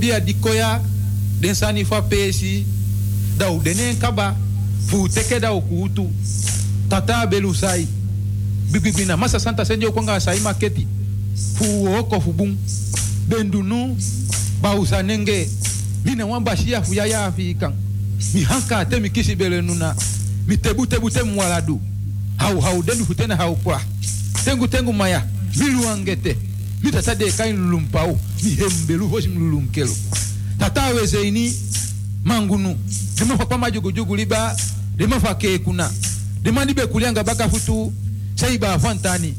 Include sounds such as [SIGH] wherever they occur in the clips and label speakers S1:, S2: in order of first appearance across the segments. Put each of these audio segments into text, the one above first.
S1: dat a dikoya den sani fa pesi da u denen kaba fu teke da ukutu tata belu sai bibibina masa santa senjo kwanga sai maketi fu oko fu bum bendunu bausa nenge mina wamba shia fu yaya ya fi kan mi hanka te mi kisi bele nuna mi tebu tebu te mwaladu hau hau denu futena hau kwa. Tengu tengu maya mi luangete mi tata de kain lulumpau dihembelu voshi mlulunkelo tataweze ini mangunu. Limafa kwa majugujugu liba limafa kekuna limandibe kulianga bakafutu seiba afantani.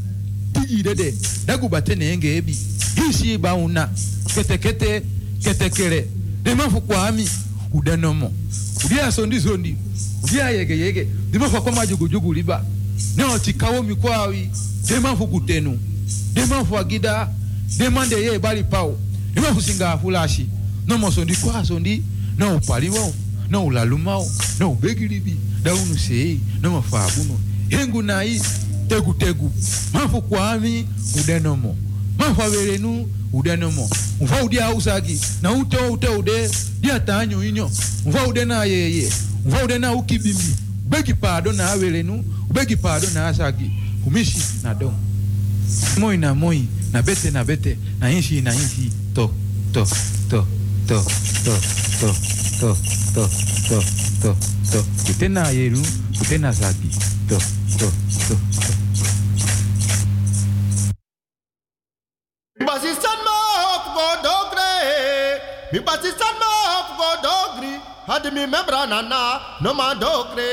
S1: Tijidede dagubatene enge ebi. Hisi bauna ketekete ketekere limafu kwa ami udanomo. Udia sondi sondi. Udia yege yege. Limafa kwa majugujugu liba. Neo tikawo mikwawi. Demafu kutenu demafu agida demande ye ebali pawo iwe okusinga afulashi nomosondi kwasondi nowupaliwawo nowulalumawo nowubegilibi no nomafabuno hengu nayi tegutegu mafu kwami udenomo mafu averenu udenomo mva udi ausagi na ute ute ude diatanyu inyo. Mva ude na yeye mva ude na ukibimi ubegi pado na averenu ubegi pado na asagi fumishi na domo moi na moi na bete na bete na inshi na inshi to to to to to to to to to to to ute na yeru ute na zagi to to to to
S2: Basistan ma hop go dogre. Mi basistan ma hop go dogri. Hadi mi membra nana no ma dogre.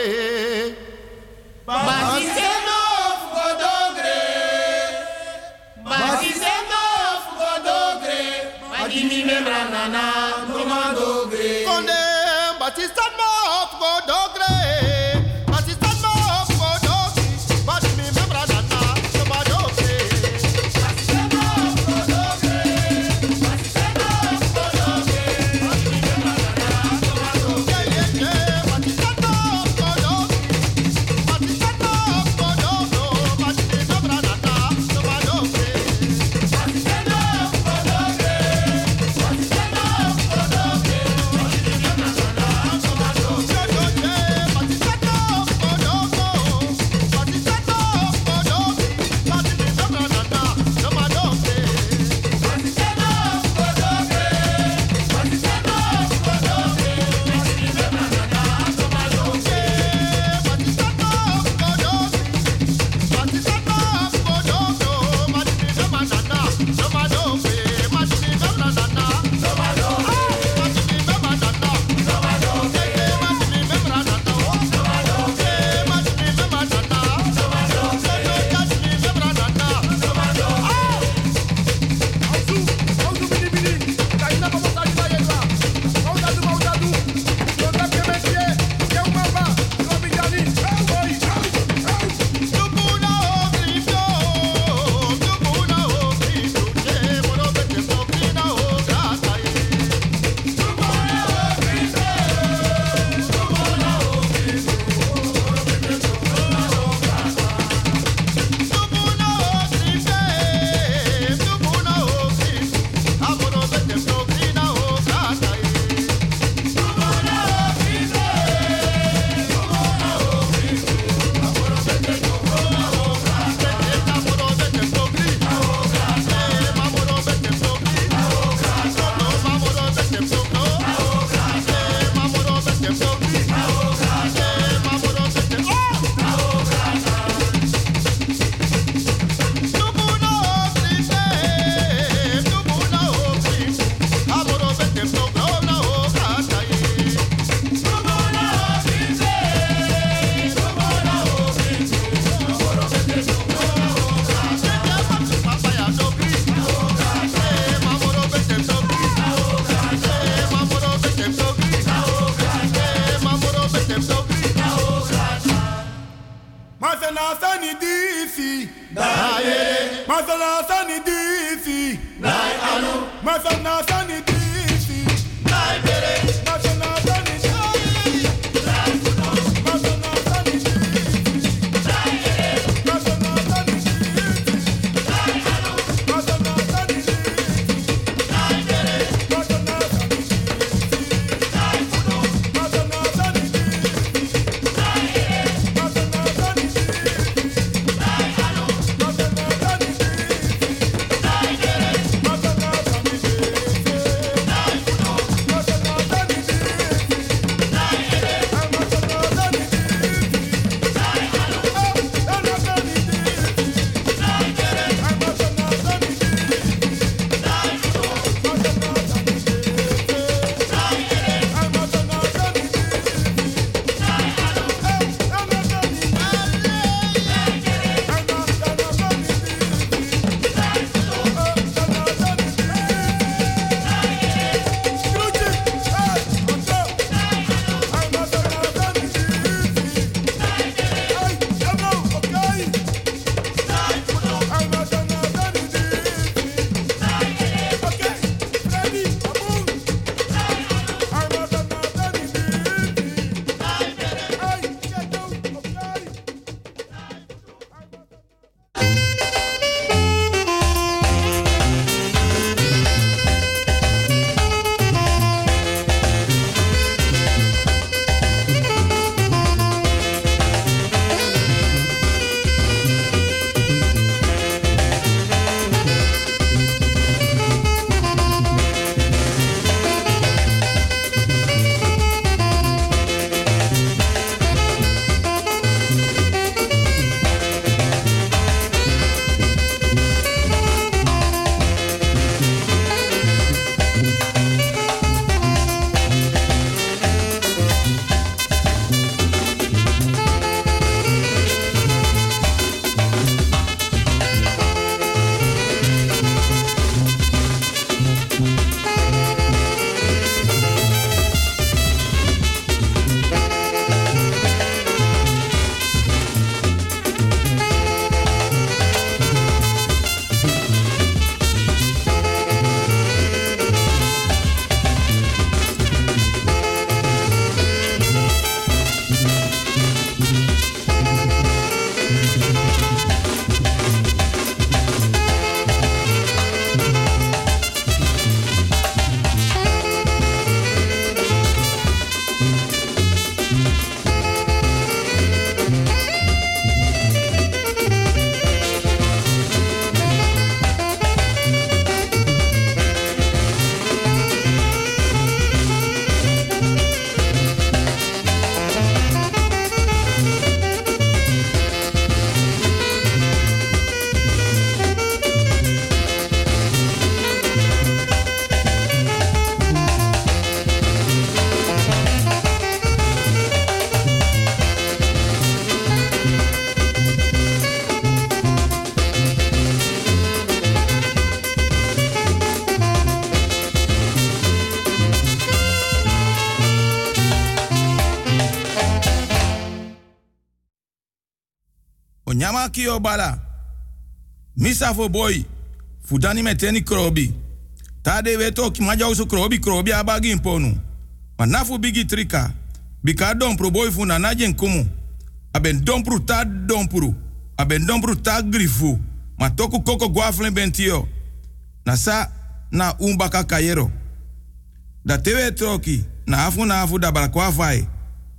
S3: Basistan Nana Numa Dogre
S4: Batista kio bala. Misa fo boy. Fudani meteni krobi. Tade weto ki maja usu krobi krobi abagi imponu. Ma nafu bigi trika. Bika dompru boy fu na najen kumu. Aben dompru ta dompru. Aben dompru ta grifu. Ma toku koko guaflen bentio. Na sa na umbaka kayero. Da tewe troki. Na afu na afu da fai.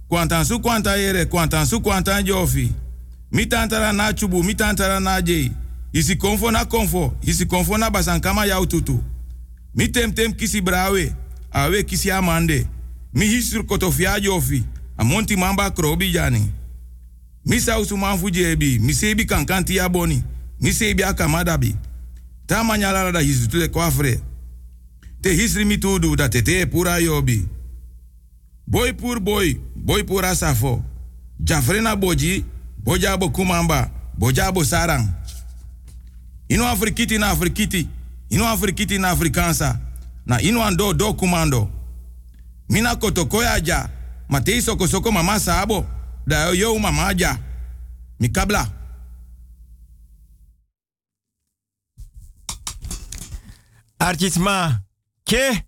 S4: Kwantan su kwanta yere, kwantan su kwantan jofi. Mi tantara na chubu, mi tantara na jei. Isi konfo na konfo, isi konfo na basankama ya ututu. Mi tem tem kisi brawe, awe kisi amande. Mi hisur kotofia jofi, amonti mamba krobi jani. Mi sausu manfu jebi, mi sebi kankanti ya boni. Mi sebi akamadabi. Ta manyala da hisu tule kwafre. Te hisri mi tudu da tete pura yobi. Boy pur boy, boy pura safo. Jafrena boji, boja bo kumamba, boja bo sarang. Ino afrikiti na afrikiti, ino afrikiti na afrikansa. Na ino ando do kumando. Mina kotokoya ja, matei soko mama sabo, da yo mama ja. Mikabla.
S5: Artisma, ke?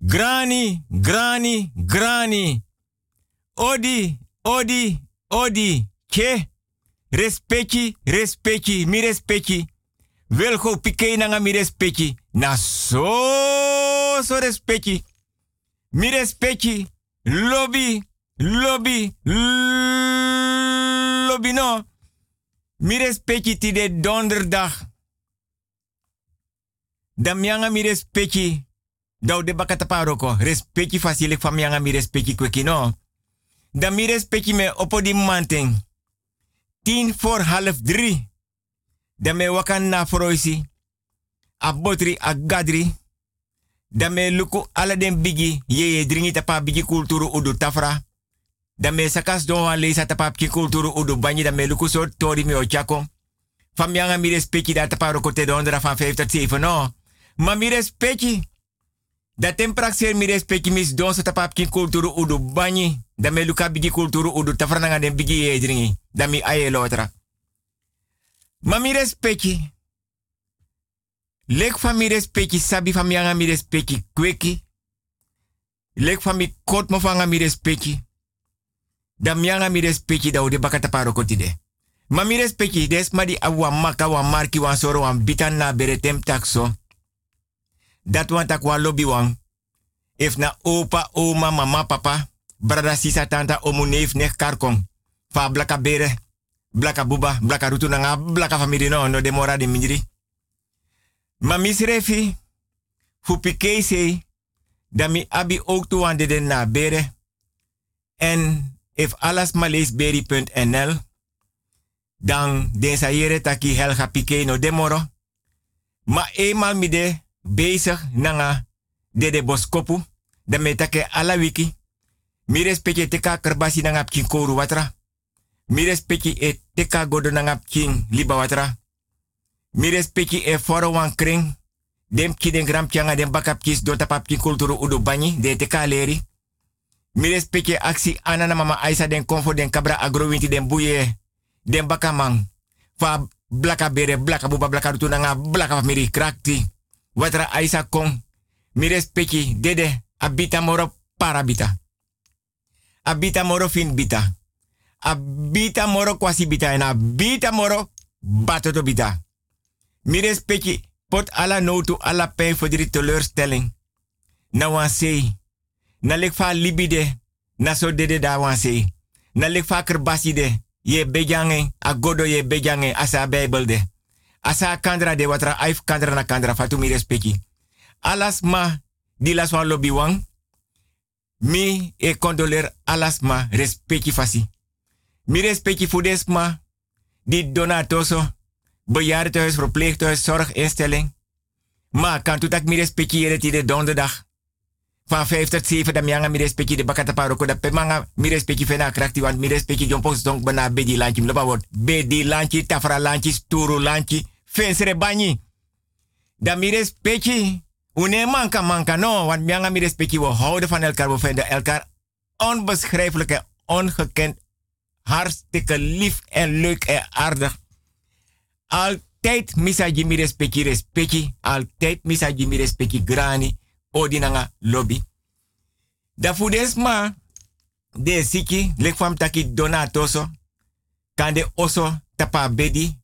S5: Grani, grani, grani. Odi, odi, odi, ke? Respecti, respecti, mi respecti. Welgo pike nanga mi respecti. Na so, so respecti. Mi respecti. Lobby, lobby, lobby no. Mi respecti ti de donderdag. Dan mi respecti. Dau de bakata paroko. Respecti fasilik van mianga mi respecti kweki no. Dan mi respecti me opo di. Tien voor half drie. Dan me wakan na froisi. A botri a gadri. Dan me luku ala den bigi. Ye ye dringi tapa bigi kulturu udu tafra. Dan me sakas don wan leisa tapa bigi kulturu udu banyi. Dan me luku so tori mi ochako. Van mianga mi respecti da tapa roko te dondra van 57 no. Ma mi. Da tempraxer mi respecti mis don so tapa bigi kulturu udu banyi. Dan me luka bigi kulturu udu tafra nanga den bigi ye dringi. Dan mi aye lotra. Ma mi respecti. Lek van mi sabi van mi anga mi kweki. Lek van mi kot mo van mi respecti. Da mi anga mi respecti da ude bakata paro kotide. Ma mi respecti des ma di awa maka wa marki soro na beretem takso. Dat wan tak wan lobby wan. If na opa, oma, mama, papa, brada, sisa, tanta, omu, neef, nek, karkong. Fa blaka bere, blaka buba, blaka rutu nanga, blaka famiri no, no demora de minjiri. Ma misrefi, fu da mi abi ook toe aan de na bere. En if alles beri.nl, dan den sayere taki helga pike no demoro. Ma eenmaal mi de bezig nanga de boskopu, da me take ala wiki. Mi respecte teka kerbasi nanga pkin watra. Mi respecti e teka godo nanga liba watra. Mi respecti e foro wan kring. Dem ki den gram den kis kulturu udu de teka leri. Mi respecti aksi anana mama aisa den konfo den kabra agrowinti den buye. Den bakamang. Fa blaka bere blaka buba blaka rutu blaka miri krakti. Watra aisa kong. Mi respecti dede abita moro parabita. Abita moro fin bita abita moro kwasi bita en abita moro batoto bita. Mi respecti pot ala notu ala pijn voor die teleurstelling. Na wanse. Na lek fa libide. Na so dede da wanse. Na de. Ye bejange. A godo ye bejange. Asa bijbel de. Asa kandra de watra aif kandra na kandra. Fatu mi respecti. Alas ma. Di las lobby. Mi e condoler alas ma respecti fasi. Mi respecti fudesma, di donatoso, bejaardentehuis, verpleeghuis, zorginstelling. Maar kan dat mi respecti jere de donderdag. Van 5 tot 7 dan mianga mi respecti de bakata paroko da pemanga mi respecti fena krakti want mi respecti donk bana bedi lanchi mloba word. Bedi lanchi, tafra lanchi, sturu lanchi, fensere banyi. Da mi respecti Une manka manka no, want mianga mi respecti we houden van elkaar, we vinden elkaar onbeschrijfelijk en ongekend hartstikke lief en leuk en aardig. Altijd misa jimi respecti respecti. Altijd misa jimi respecti grani. Odinanga lobby. Da fudesma de siki lek fam taki donatoso. Kande oso tapa bedi.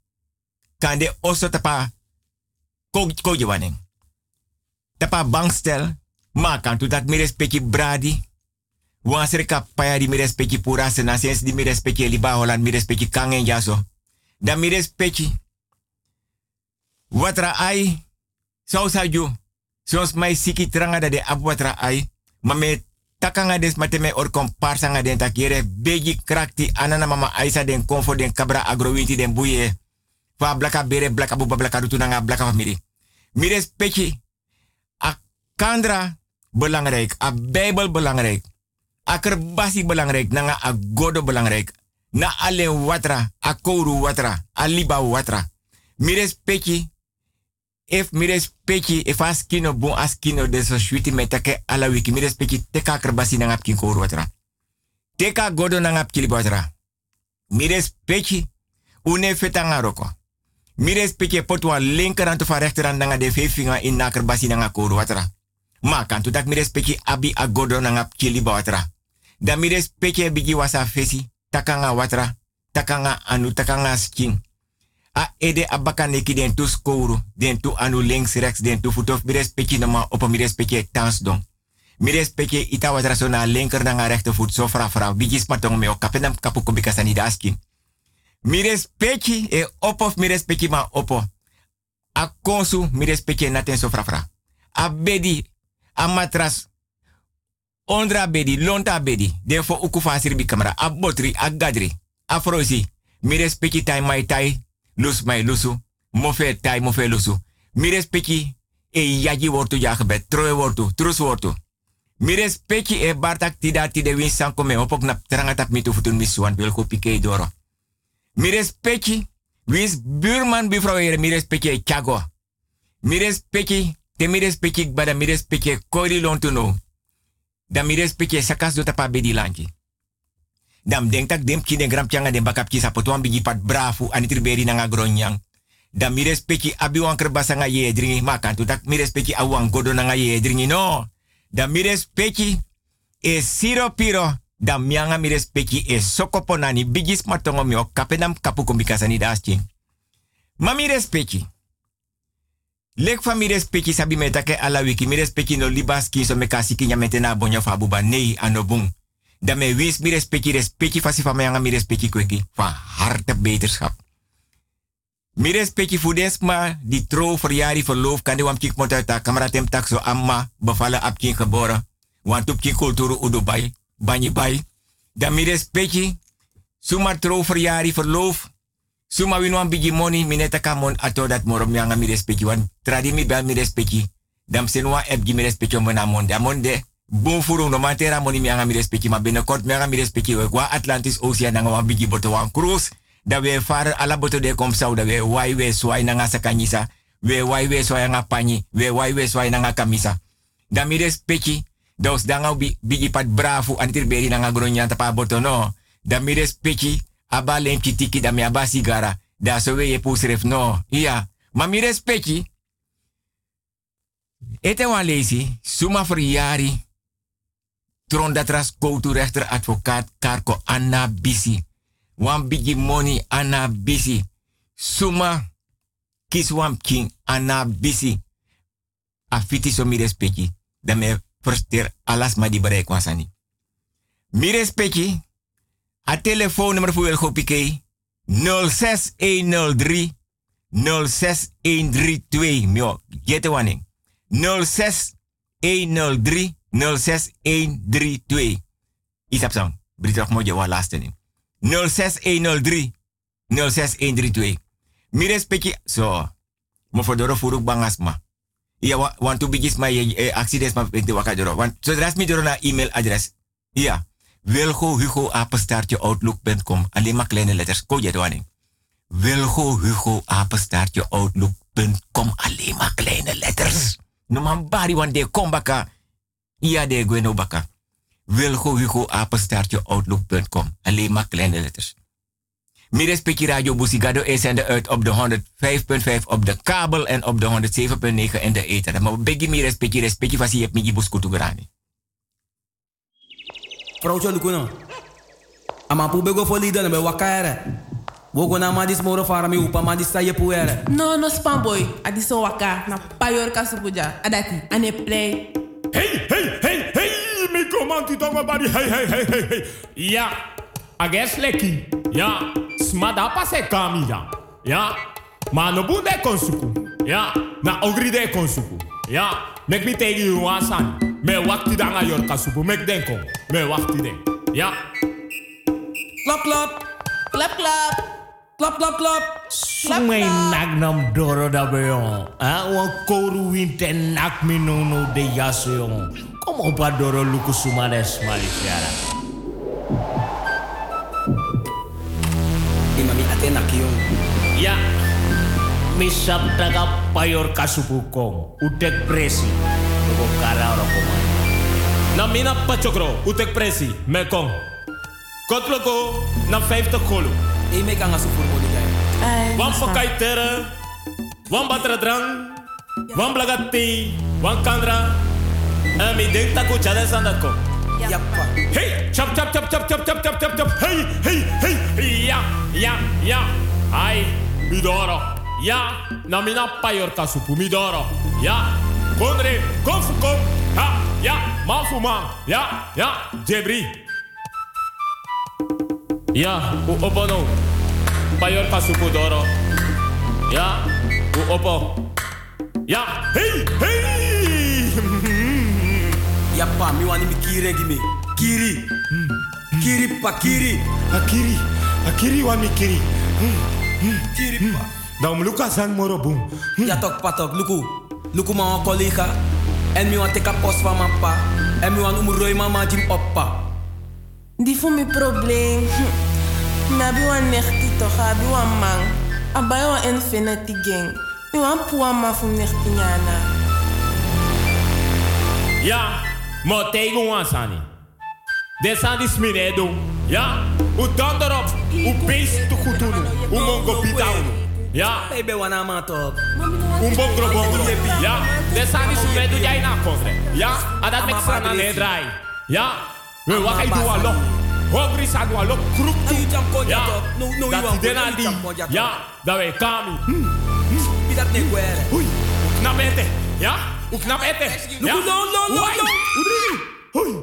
S5: Kande oso tapa koje waning. Tapa bankstel. Ma kan tu dat mi respecti bradi. Wan serka paya di mi respecti pura di mi respecti liba holan mi kangen jaso. Da mi. Watra ai. Sau saju. Sos mai siki tranga da de abu watra ai. Ma takanga des mateme or komparsa nga den takire begi krakti anana mama aisa den konfo den kabra agrowinti den buye. Fa blaka bere blaka buba blaka rutu nanga blaka famiri. Mi respecti. A kandra belangrijk. A Bijbel belangrijk. A kerbasi belangrijk. Nanga a godo belangrijk. Na alleen watra. A watra. A liba watra. Mires peki. If mires peki. If askino bon askino de so metake ala wiki. Mires peki teka kerbasi nanga pkin watra. Teka godo nanga pkili watra. Mires peki. Une fetanga roko. Mires peki potwa linkerhand of rechterhand nanga de vefinga in kerbasi nanga kouru watra. Ma kan tu tak mi respecti abi agodo na ngap kili watra. Da mi respecti bigi wasa fesi, takanga watra, takanga anu, takanga skin. A ede abaka neki den tu skouru, den tu anu links, rechts, den tu futof, mi respecti na ma opa mi respecti tans don. Mi respecti ita watra so na linker na nga rechter voet, so fra bigi spatong me o kapenam kapu kubika sani da skin. Mi respecti e opo, mi respecti ma opo. A konsu, mi respecti naten so fra fra. A bedi, a matras ondra bedi lonta bedi den fo uku fasir bi kamera. A botri a gadri a frozi mi respecti tai mai tai lus mai lusu. Mofe tai mofe lusu. Mi respecti e yaji wortu ya gebet troe wortu trus wortu. Mi respecti e bartak tida tide win sanko me. Opok na teranga mitu futun misuan wil ko pike doro mi respecti wins buurman bifrouw ere mi respecti e chago mi respecti te mi respecti bada mi respecti kori lontuno. Dan mi respecti sakas do tapa bedi lanki. Dam denk tak dem kine gram changa dem bakap kisa potuan brafu beri nanga gronyang. Dan mi respecti abi wan kerbasa ye dringi makan tu tak mi respecti awang godo nanga ye dringi no. Dan mi respecti e siro piro dan mianga mi respecti e sokoponani bigis matongo mi kapenam kapu kombikasani dasching. Ma mi. Lek fa mi respecti sabi metake ala wiki mi respecti no libas ki so me kasi ki nyamete na bonyo fa nei anobung. Da me wis mi respecti respecti fasi fa mi kweki fa harte beterschap. Mi respecti fudes ma di tro verjari verloof kan de wam kik mot uit kamera tem tak so amma bevallen ap kin geboren. Want op kin kulturu udo bay, banyi bay. Da mi suma tro verjari verloof Suma winwan bigi money mineta kamon ato dat morom yanga mi wan tradi mi bel mi respecti. Dam senwa eb gi om na monde. Amon de bon furu no matera moni mi anga mi ma binnenkort mi anga mi respecti we kwa Atlantis Ocean nanga wan bigi boto wan cruise. Da we far ala boto de kom sau da we wai we swai nanga sakanyisa. We wai we swai nanga. We wai we swai nanga kamisa. Da mi. Dos danga bigi pat bravo antir beri nanga gronya tapa boto no. Da mi respecti aba kitiki da me aba sigara. Da so we pusref no. Iya. Ma mi respecti. Ete wan lezi. Suma verjari. Tron ras koutu rechter advocaat Karko Anna Bisi. Wan bigi money Anna Bisi. Suma kis wan king Anna Bisi. Afiti so mi respecti. Da me verster alas ma di bereik wasani. Mi respecti. A telefoonnummer voor Piqué 06103 06132. Mio, get the one 06103 06132. Isap sang. Britak mo jawa last name. 06103 06132. Mi respecti so. Mo fodoro furuk bangasma. Iya, want to bigis my eh, accidents ma pente wakadoro. Want so dras mi doro na email address. Iya. Wilgo Hugo apenstaartje outlook.com. Alleen maar kleine letters. Ko je doaning. Wilgo Hugo apenstaartje outlook.com. Alleen maar kleine letters. No man bari wan de kom baka. Iya de gweno baka. Wilgo Hugo apenstaartje outlook.com. Alleen maar kleine letters. Mi respecti Radio Busigado is zender uit op de 105.5 op de kabel en op de 107.9 in de ether. Maar begi mi respecti respecti vasi heb mi gibus kutugrani.
S6: Vrouwtje Lukuna. Ama pu bego fo lida na be wakare. Wogo na ma dis moro fara mi upa ma dis saye puere.
S7: No, no spam boy. Adi so waka na payor kasupuja. Adati, ane play.
S8: Hey, hey, hey, hey, mi tongo bari, hey, hey, hey, hey, hey. Ja, ages leki. Ja, smada pase kami ja. Ja, ma no bunde konsuku. Ja, na ogri de konsuku. Ja, mek mi tegi you wasan. Me wakti danga yor kasupu, mek denko. Me wakti den. Ja.
S6: Klap klap.
S7: Klap klap.
S6: Klap klap klap.
S8: Sumay nagnam doro da beyon. Ah, wan koru winte nak mi no no de yaso yon. Kom op a doro luku sumades malisiara.
S6: Ate nakiyon.
S8: Ya. Misap taga payor kasupu kong. Utek presi. Tuko kara oro komay. Na mina pachokro. Utek presi. Mekong. Kotloko. Na 50 kolo.
S6: E me kanga su furbo di gay.
S8: Wan pakai tere. Wan batra drang. Wan blagati. Wan kandra. En mi denk tako chade sandat. Hey, chop chop chop chop chop chop chop chop chop. Hey, hey, hey. Ja, ja, ja. Ai, midoro. Ja, na mina payor kasupu midoro. Ja, konre, kom. Ha, ja, mafu man. Ja, ja, jebri. Ja, u opono. Payor kasupu doro. Ja, u opo. Ja, hey, hey.
S6: Yappa, mi wani mi kiri gimi. Kiri. Kiri pa kiri.
S8: Akiri, akiri wa mi kiri.
S6: Kiri pa.
S8: Dan luka san moro boom.
S6: Ja tok patok, luku. Luku ma wan collega. En mi wan teka post van mijn pa. En mi wan umuroi mama jim oppa.
S7: Die voor mijn probleem. Hm. [LAUGHS] Nabi wan nechti toch, abi wan man. Abai wan infinity gang. Mi wan puwa ma fu nechti nyana.
S8: Ja, maar tegen ons aan. Dit die. Ja, hoe dan erop. Hoe beest te goed doen. Hoe mongo. Ja.
S6: Ik
S8: ben wana man Ja, dit aan die doen. Ja, en dat met. Ja, we
S6: wat je doen
S8: Ja, dat die.
S6: Ja,
S8: dat wij kami.
S6: Is dat
S8: niet. Ja, hoe knap.
S6: Luku, no, no, no, no.
S8: hoe doe je? Oei,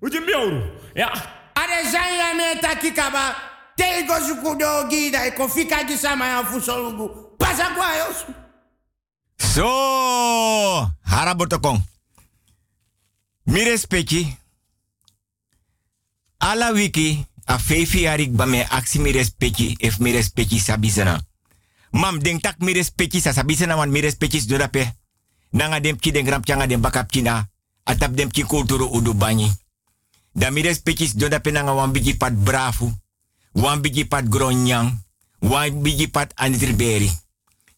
S8: hoe je mioru? Ja.
S3: Are zanya me takikaba. Tego zukudo gida e kofika gisama ya fusolugu. Pasa kwa yos.
S5: Zo, harabotokong. Mi respecti. Ala wiki, a fefi arik ba me aksi mi respecti, if mi respecti sabizena. Mam, denk tak mi respecti sa sabizena wan mi respecti dodape. Nanga dem ki den gram changa dem bakap kina. Atap dem ki kulturu udu banyi. Da mi respecti dodape nanga wan bigi pat brafu. Wan pat gronyang. Wan bigi pat anitriberi.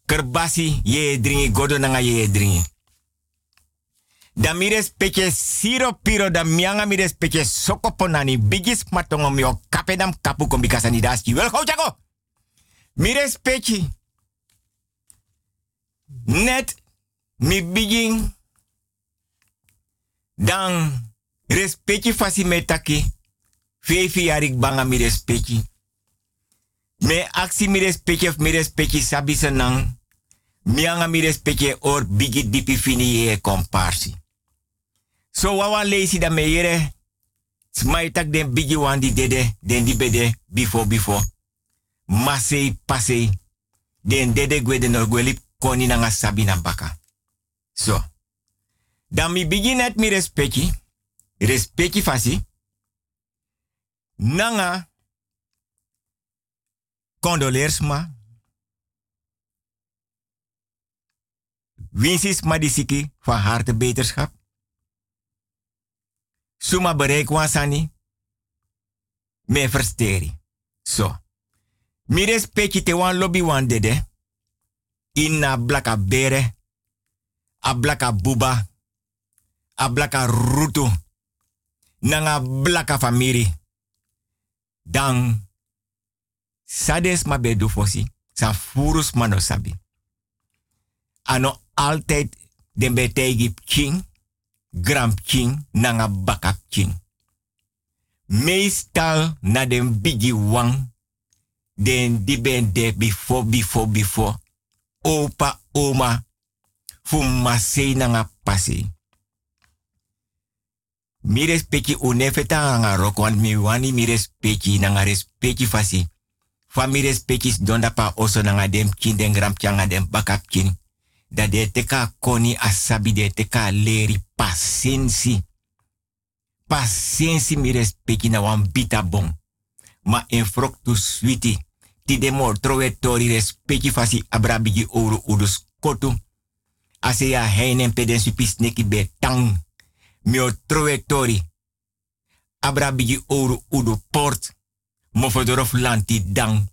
S5: Kerbasi ye dringi godo nanga ye dringi. Da mi respecte siro piro da mianga mi soko ponani bigis matongo mio kapedam kapu kombi kasani daski. Wel jago. Mi. Net mi begin dan respecte fasi metaki. Fefi yarik banga mi respecte. Me aksi mi respecte of mi respecte sabi senang. Mianga mi respecte or bigi dipi fini ye komparsi. So wawa lazy da meyere. Smaitak den bigi wan di dede, den di bede, before before. Masei pasei. Den dede gwe den orgweli koni nanga sabi na baka. So. Dan mi bigi net mi respecti. Respecti fasi. Nanga. Condoleers ma. Winsis madisiki van harte beterschap. Suma bereik wansani. Me versteri. So. Mi respecti te wan lobby wan dede. Inna blaka bere. A blaka buba. A blaka rutu. nanga blaka famiri. Dan sades ma bedu. San furus mano sabi. Ano altijd den betegi king, gram king, nanga bakap king. Meestal na den bigi wang, den di ben de before, before, before. Opa, oma, fu masei nanga pasi. Mi respecti unefeta nga rok, want mi wani mi respecti nanga respecti fasi. Fa mi donda pa oso nanga dem kin den gram bakap kin. Da de teka koni asabi de teka leri pasensi. Pasensi mi respecti na wan bita bon. Ma en frok tu switi. Ti de tori fasi abrabigi ouro udus kotu. Ase ya heinen peden supis neki be tang. Mi o trowe tori. Abrabigi ouro udu port. Mofodorof lanti dang.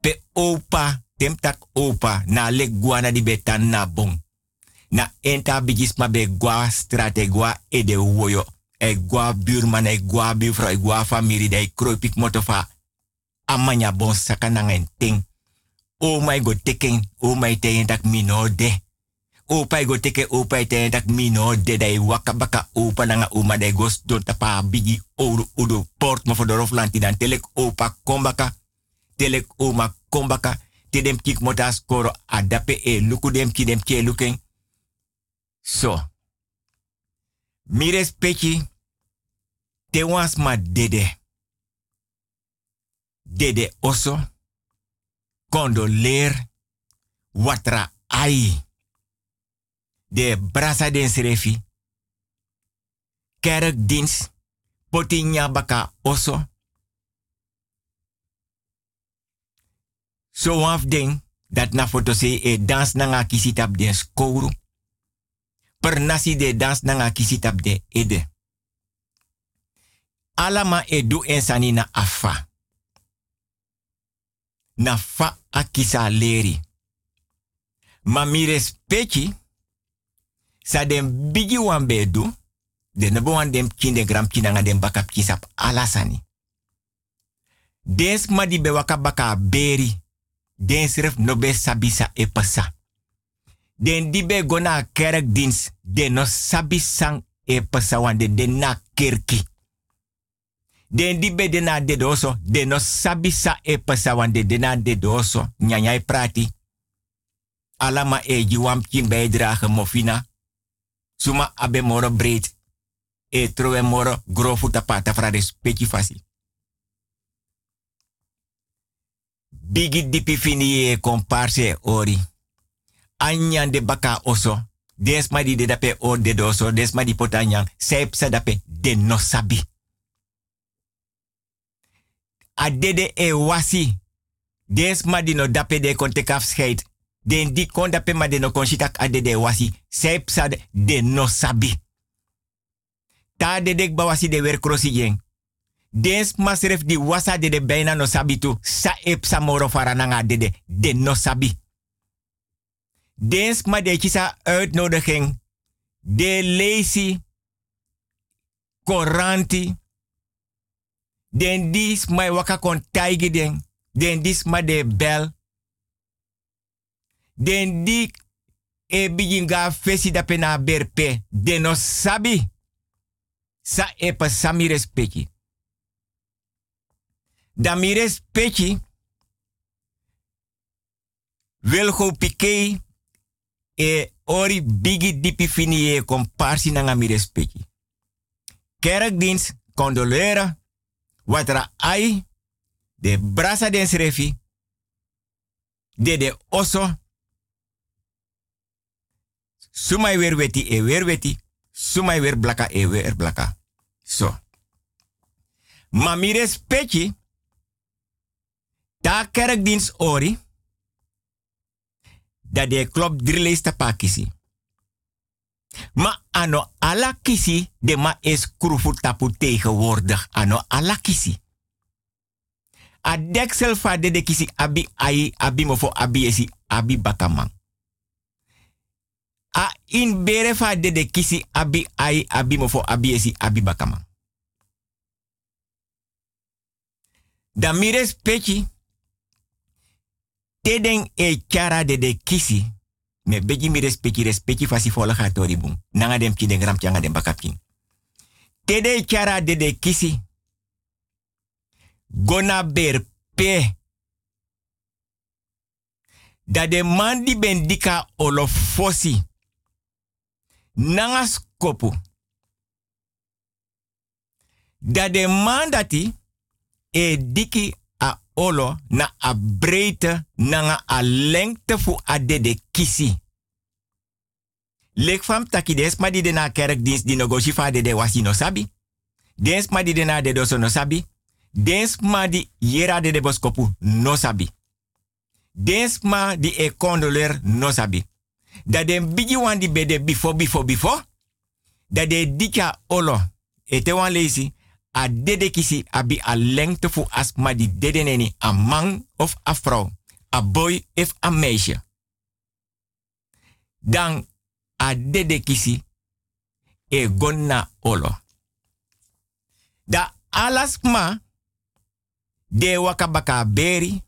S5: Pe opa, temtak opa, na le guana di betan na bon. Na enta bigis ma be gua strate gua ede woyo. E gua buurman, e gua buurvrouw, e gua familie, de kroipik motofa. Amanya bon saka nanga en ting. O my go teken, o my te dak mino de. Opa go teke opa te dak mino de dai waka baka opa nanga uma de gos don tapa bigi ouro udo port mo fodorof lanti dan telek opa kombaka. Telek oma kombaka. Te dem kik mota skoro adape e luku dem ki dem ke luken. So. Mi respecti te wans ma dede. Dede oso. Condoleer. Watra ai. De brasa den srefi. Kerkdienst. Potinya baka oso. So waf ding dat na foto se e dans na nga kisitap den skouru. Per nasi de dans na nga kisitap de ede. Alama e du ensani na afa. Na fa akisa leri. Ma mi sa den bigi wan bedu de nebo wan gram kinanga den bakap kisap alasani. Des ma di be waka baka beri. Den sref no be sabisa e pasa. Den di be gona kerkdienst. Den no sabisang e pasa wan de den na kerki. Den di be de doso. Den sabisa e pasa wan de den na de doso. Nyanyai prati. Alama e jiwam kin bijdrage mofina. Suma abe moro breed. E trowe moro grofu tapata fra respecti fasi. Bigi dipi fini e komparse ori. Anyan de baka oso. Desma di de dape de doso. Desma di potanyan. Sep sa dape de no sabi. Adede e wasi. Desma di no dape de kon take afscheid. Den di kon dape ma de no kon shitak adede e wasi. Sep de no sabi. Ta de dek bawasi de wer krosi jeng. Dens masref di wasa de de bijna no sabi tu. Sa ep sa moro de de. De no sabi. Dens ma de kisa uitnodiging. De lezi. Koranti. Den dis mai waka kon taigi den. Den dis ma de bel. Den di e biginga fesi da pena berpe. De no sabi. Sa epa sami respecti. Da mi respecti. Wilgo Piqué e ori bigi dipi fini e comparsi nanga mi respecti. Kerkdienst condolera watra ai de brasa den srefi de de oso sumai weer weti e weer weti sumai weer blaka e weer blaka so ma mi respecti ta kerkdienst ori dat de klop drillees te pakisi. Ma ano ala kisi de ma is krufu tapu tegenwoordig. Ano ala kisi. A deksel fa de de kisi abi ai abi mofo abi esi abi bakamang. A in bere fa de de kisi abi ai abi mofo abi esi abi bakamang. Da mi respecti. Teden e chara de de kisi. Me beji mi respecti respecti fasi fola gatori bum. Nanga dem ki den gram changa dem bakapkin. Tede chara de de kisi. Gona ber pe. Da de man di ben dika olofosi. Nanga skopu. Da de e diki a olo na a nanga a lengte fu a de de kisi. Lek fam taki des ma di de na di no go shifa de wasi no sabi. Des ma di de na de doso no sabi. Des ma di yera de de boskopu no sabi. Des ma di e condoler no sabi. Da den bigi wan di bede before before before. Da de dika olo. E te wan. A dede kisi abi a lengte fu asma di dede neni a man of a vrouw. A boy of a meisje. Dan a dede kisi e gonna olo. Da alasma de wakabaka beri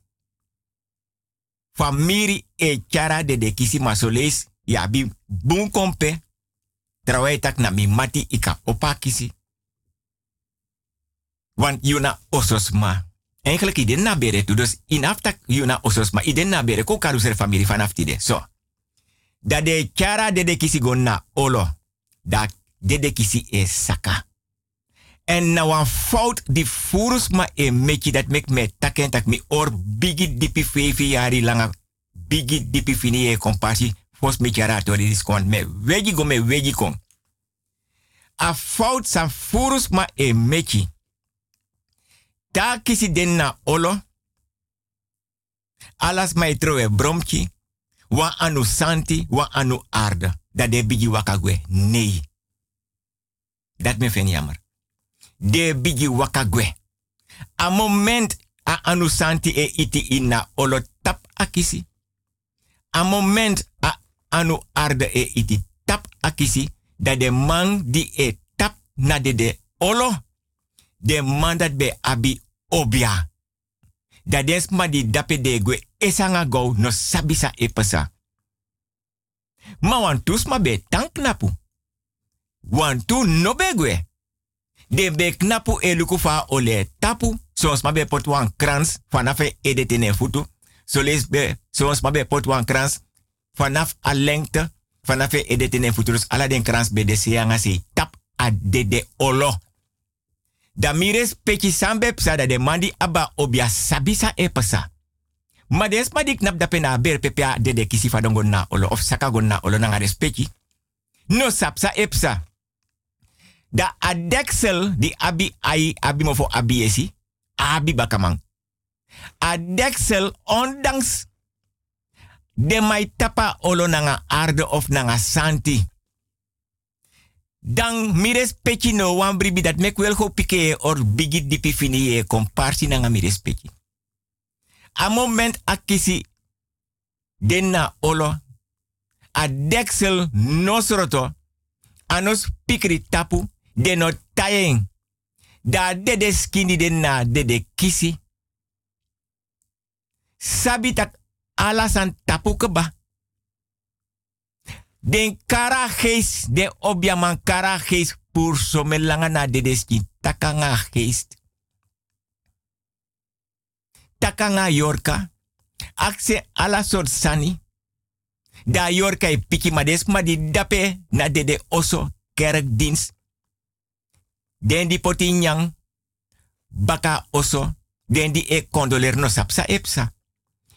S5: famiri e chara de de kisi masoles ya bi bun kompe trawai tak na mi mati ika opa kisi. Want yuna ososma. Eigenlijk iden na bere tu. Dus in aftak yuna ososma. Iden na bere ko karuser familie vanaf tide. So. Da de chara de de kisi gonna olo. Da de de kisi e saka. En na wan fout di furus ma e meki dat mek me taken tak mi or bigi dipi fevi yari langa bigi dipi fini e kompasi fos me di skon me wegi go me wegi kon. A fout san furus ma e meki. Ta kisi den na olo. Alas mai trowe. Wa anu santi, wa anu arde. Dat de bigi wakagwe. Nee. Dat me fen jammer. De bigi wakagwe. A moment a anu santi e iti ina olo tap akisi. A moment a anu arde e iti tap akisi. Dat de man di e tap na de de olo de man dat be abi obia. Da des ma di dape de gwe esanga go no sabisa epesa. Ma wan tus ma be tank napu. Wan tu no be gwe. De be knapu e fa ole tapu. Soms ma be krans vanaf e edete ne futu. So les be, soms ma be krans vanaf a lengte e edete ne futu. Ala den krans be de seanga se tap a de de olo. Da mires sambe psa da de mandi aba obia sabisa e pasa. Ma des ma dik nap da pena ber pepia de de kisi olo of saka go na olo na ngare speki. No sapsa e psa. Da adeksel di abi ai abi mofo abi esi. Abi bakamang. Adeksel ondanks de mai tapa olo nanga arde of nanga santi. Dan mires peki no wan bribi dat mek wel go pike or bigi dipi fini e komparsi nanga mires peki. A moment akisi denna olo a deksel nosroto anos pikri tapu de no tayeng da dede skini denna dede kisi sabi tak alasan tapu keba Den kara geest, den objaman kara pur na de deski takanga geest. Takanga yorka, akse ala sani. Da yorka e piki mades ma di dape na de de oso kerkdienst. Den di poti nyang, baka oso, den di e condoler no sapsa epsa.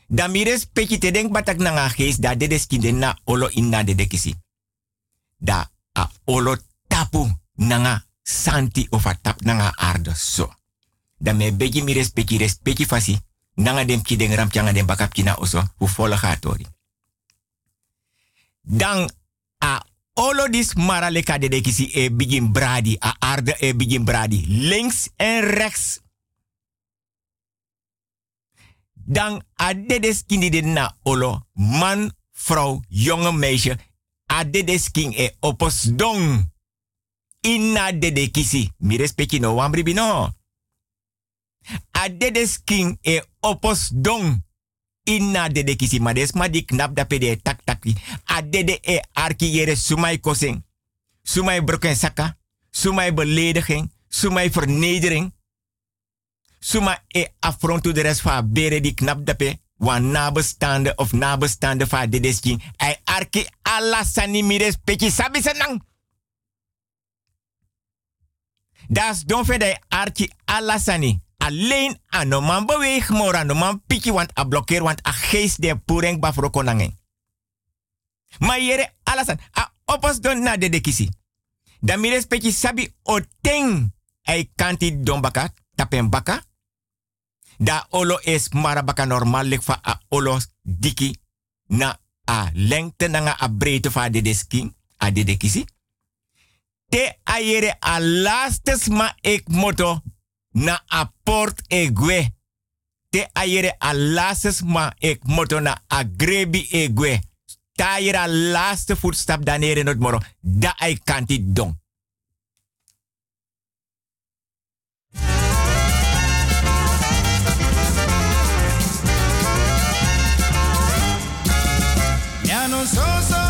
S5: Dan mires peki te denk batak na nga da de deskinde na olo inna de dekisi. Da a olo tapu na nga santi of a tap na nga so. Da me begi mires peki respeki fasi. Nanga dem ki den ram changa dem bakap kina oso. Hu volle gatori. Dan a olo dis maraleka de dekisi e begin bradi. A aarde e begin bradi. Links en rechts dan adedes kindi de na olo man, vrouw, jonge meisje, adedes king e opos dong. Inna dede kisi. Mi respecti no wambri bino. A dede skin e opos dong. Inna dede kisi ma des di knap da pede tak taki. A dede e arki yere sumai kosing. Sumai broken saka. Sumai belediging. Sumai vernedering. Suma e affront de rest van bere die knap da pe. Wan nabestaande of nabestaande van dede skin. Ai arki alla sani mires peki sabi senang. Das don verder arki alla sani. Alleen aan no man beweeg, maar aan no man piki want a blokkeer want a geest de poering bafro konangen. Maar jere alasan, a opos don na de dekisi. Dan mi respecti sabi o teng ay kanti don baka, tapen baka. Da olo es marabaka normal lik fa a olo diki na a lengte na a breedte fa de desking, a de dekisi. Te ayere a lastes ma ek moto na a port egwe. Te ayere a lastes ma ek moto na a grebi egwe. Ta ayere a laatste voetstap dan in moro. Da ay kanti don.
S2: So so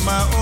S2: Che mama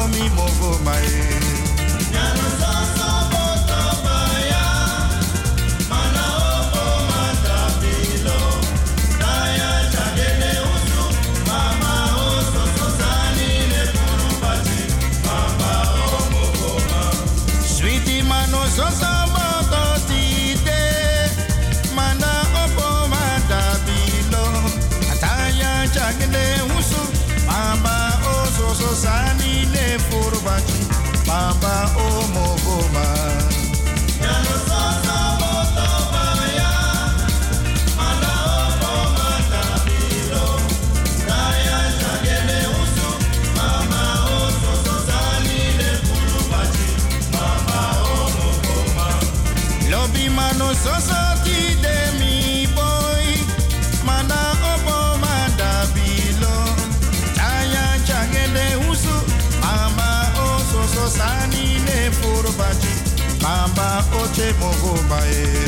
S2: Mama o che mogo bae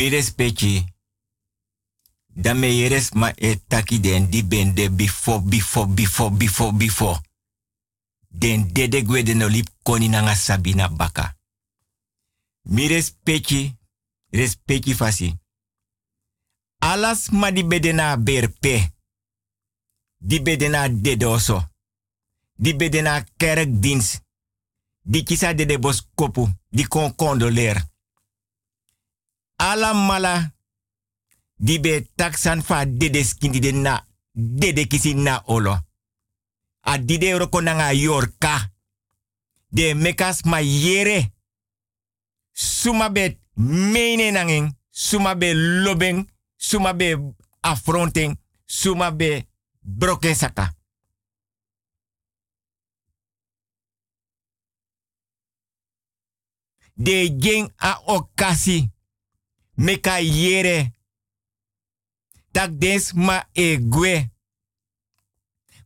S2: Mi
S5: respecti. Dan me yeres ma e taki den di ben de before, before, before, before, before. Den dede gwe de no lip koni nanga sabina baka. Mi respecti, respecti fasi. Alas ma di bedena berpe. Di bedena dedoso. Di bedena kerkdienst. Di kisa de de boskopu. Di kon. Ala mala di be taksan fa dede skindi de na dede kisi na olo. A dide roko yorka. De mekas ma yere. Suma be mene nanging. Suma be lobeng. Suma affronting. Suma be broken saka. De jeng a okasi meka yere. Tak des ma egwe.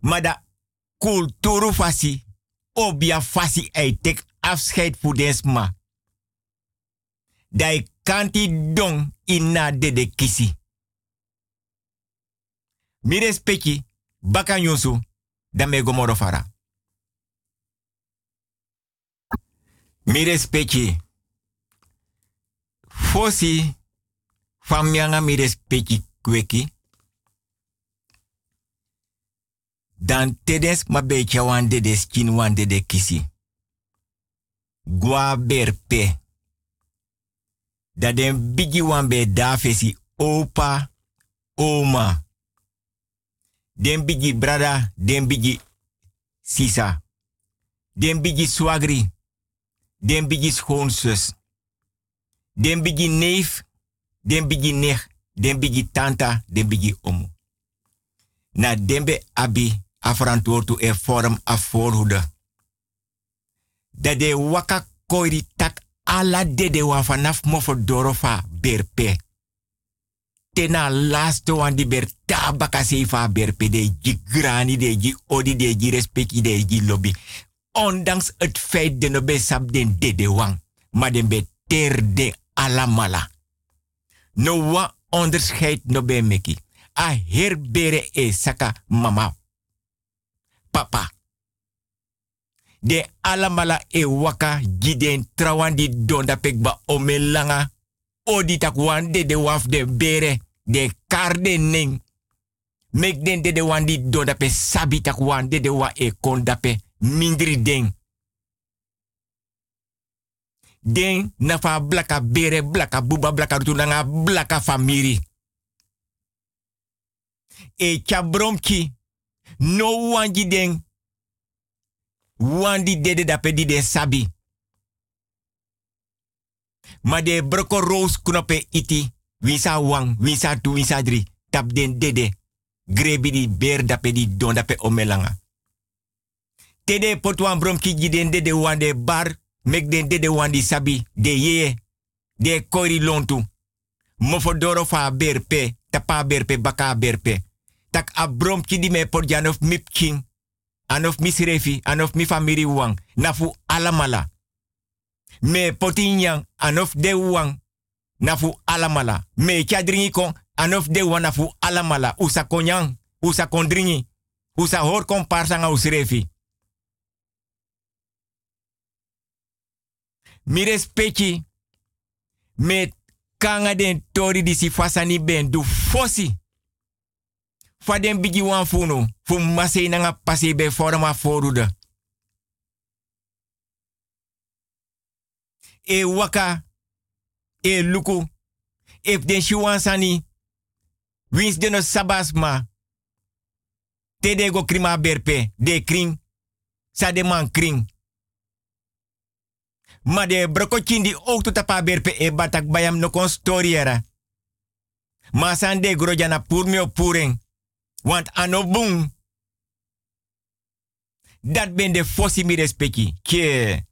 S5: Maar da kulturu fasi. Obia fasi ei tek afscheid voor des ma. Dai kanti don ina de de kisi. Mi respecti baka nyonsu da me gomoro fara. Mi fosi famianga mi respecti kweki. Dan tedes ma becha wan de de skin wan de de kisi. Gwa berpe. Da den bigi wan be dafesi opa, oma. Den bigi brada, den bigi sisa. Den bigi swagri. Den bigi schoonzus. Den bigi neef, den bigi nech, den bigi tanta, den bigi omu. Na dembe abi afrantoortu e vorm a voorhoede. Dat de waka koiri tak ala dede wan vanaf mofo dorofa berpe. Tena laste wan di ber tabaka berpe de ji grani de ji odi de ji respecti de ji lobby. Ondanks het feit de no be sab den dede wang. Maar den be ter de alamala. No wa onderscheid no be meki. A herbere e saka mama. Papa. De alamala e waka giden trawandi donda pekba omelanga. Odi takwan de waf de bere. De karde ning. Mek de de wan di donda pe sabi takwan de wa e kondape den. Nafa blaka bere blaka buba blaka rutunanga blaka famiri. E chabromki no wanji den wandi dede dape di den sabi. Ma de broko roos kunope iti. Wisa wang, wisa tu, wisa dri. Tap den dede. Grebi di ber dape di don dape omelanga. Tede potwan brom ki den dede wande bar. Mek den dede wandi sabi. De ye. De kori lontu. Mofodoro fa berpe. Tapa berpe, baka berpe. Tak a brom ki di me por janof mip king. Anof misrefi, anof mi famiri wang. Nafu alamala. Me potinyang, anof de wang. Nafu alamala. Me chadringi kon, anof de wang nafu alamala. Usa konyang, usa kondringi. Usa hor kon parsanga usrefi. Mi respecti. Me kanga den tori di si fasani ben du fosi. Fa den bigi wan funo. Fu mase nanga be forma forude. E waka. E luku. If den shiwan sani. Wins de no sabasma. Tede go krima berpe. De kring. Sa de man kring. Ma de broko chindi ook to tapa berpe e batak bayam no kon story era. Ma san de grojana pur mi puring. Want ano boom. Dat ben de fossi mi respecti. Kie.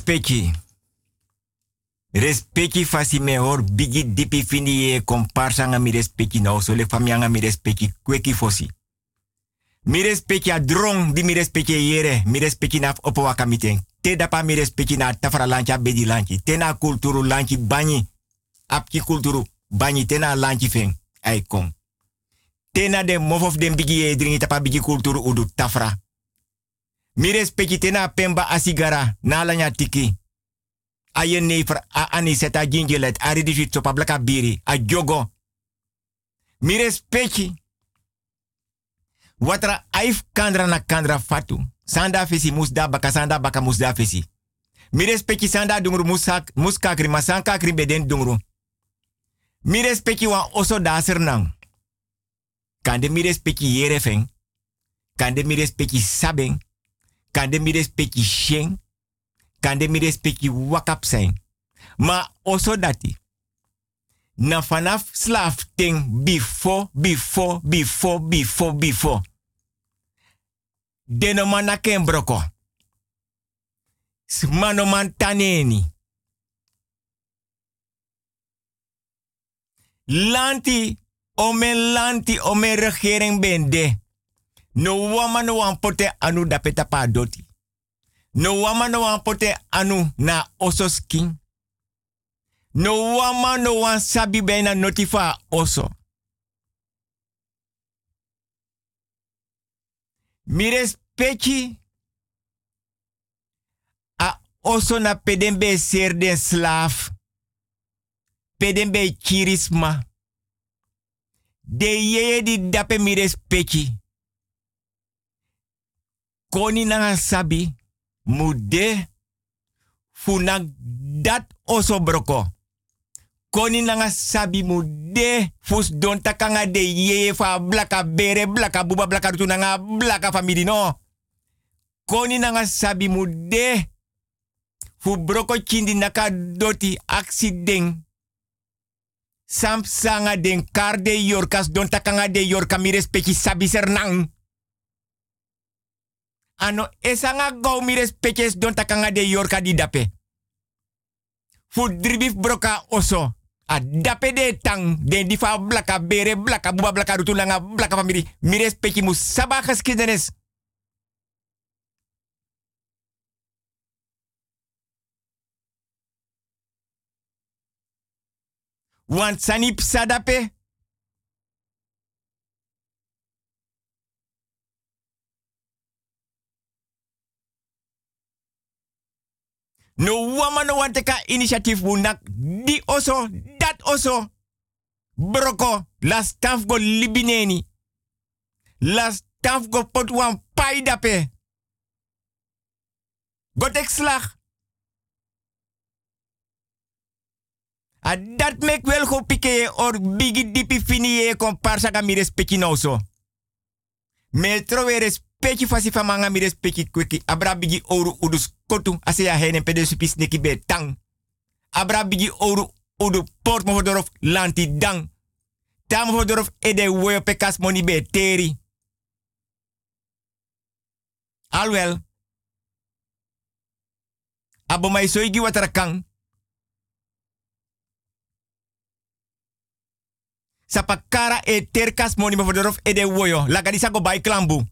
S5: Respecti. Respecti fasi me hor bigi dipi fini ye komparsa nga mi respecti na so le famia nga mi kweki fosi. Mi respecti a drong di mi yere, mi respecti na opo wakamiten. Te dapa mi na tafra lanchi a bedi lanchi. Te na kulturu lanchi banyi. Apki kulturu banyi te na lanchi fen. Ay kom. Te na de mof of den bigi ye dringi tapa bigi kulturu udu tafra. Mi respecti na pemba asigara na lanya tiki. A je never a aniseta gingelet a ridishit sopa blaka biri a jogo. Mi. Watra aif kandra na kandra fatu. Sanda fesi musda baka sanda baka musda fesi. Mi respecti sanda dungru musak muskakri masankakri beden dungru. Mi respecti wan oso daser nang. Kande mi respecti yere feng. Kande mi respecti. Kande mi respecti sheng. Kande mi respecti wakap zijn. Ma oso dati. Na vanaf slaaf before, before, before, before, before. Deno man na broko. Taneni. Lanti, ome lanti, ome regering bende. No wama no wan pote anu dapeta pa doti. No wama no wan pote anu na osos king. No wama no wan sabi bena notifa oso. Mi respecti a oso na pedembe ser den slaaf. Pedembe kirisma. De yeye di dape mi respecti. Koni na sabi mude funak dat oso broko. Koni na sabi mude fus don takanga de yeye fa blaka bere blaka buba blaka rutu nanga blaka no. Koni na sabi mude fu broko chindi naka doti accident. Sam sanga den kar de yorkas don takanga de yorka mi respecti sabi sernang. Ano esanga gau mi respectes don takanga de yorka di dape. Fu dribif broka oso. A dape de tang den di fa blaka bere blaka buba blaka rutulanga blaka famiri. Mi respecti mu. Want sanip sadape. No wama no want teka initiatief di oso, dat oso. Broko, la staf go libineni. La staf go pot wan pai dape. Go tek slag. A dat mek wel go pike or bigi dipi fini ye komparsa ka mi respecti no so. Me trowe respecti fasi fa manga mi respecti kweki. Abra bigi oru udus kotu ase ya hene pede supis neki be tang. Abra bigi oru udu port mo lanti dang. Ede woyo pekas moni be teri. Alwel. Abo mai soigi watarakang. Sapakara e terkas moni ede woyo. Lagadisa go bai klambu.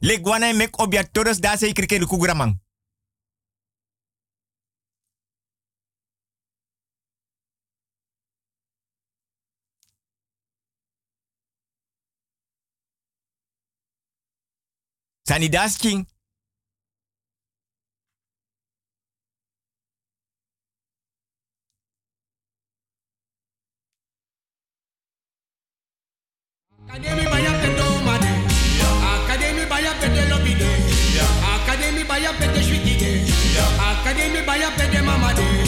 S5: Le guana mek obia todos da se krike kugramang. Sani dasking.
S9: Academy Academy baya pete shwitide. Academy baya pete mamade. Anami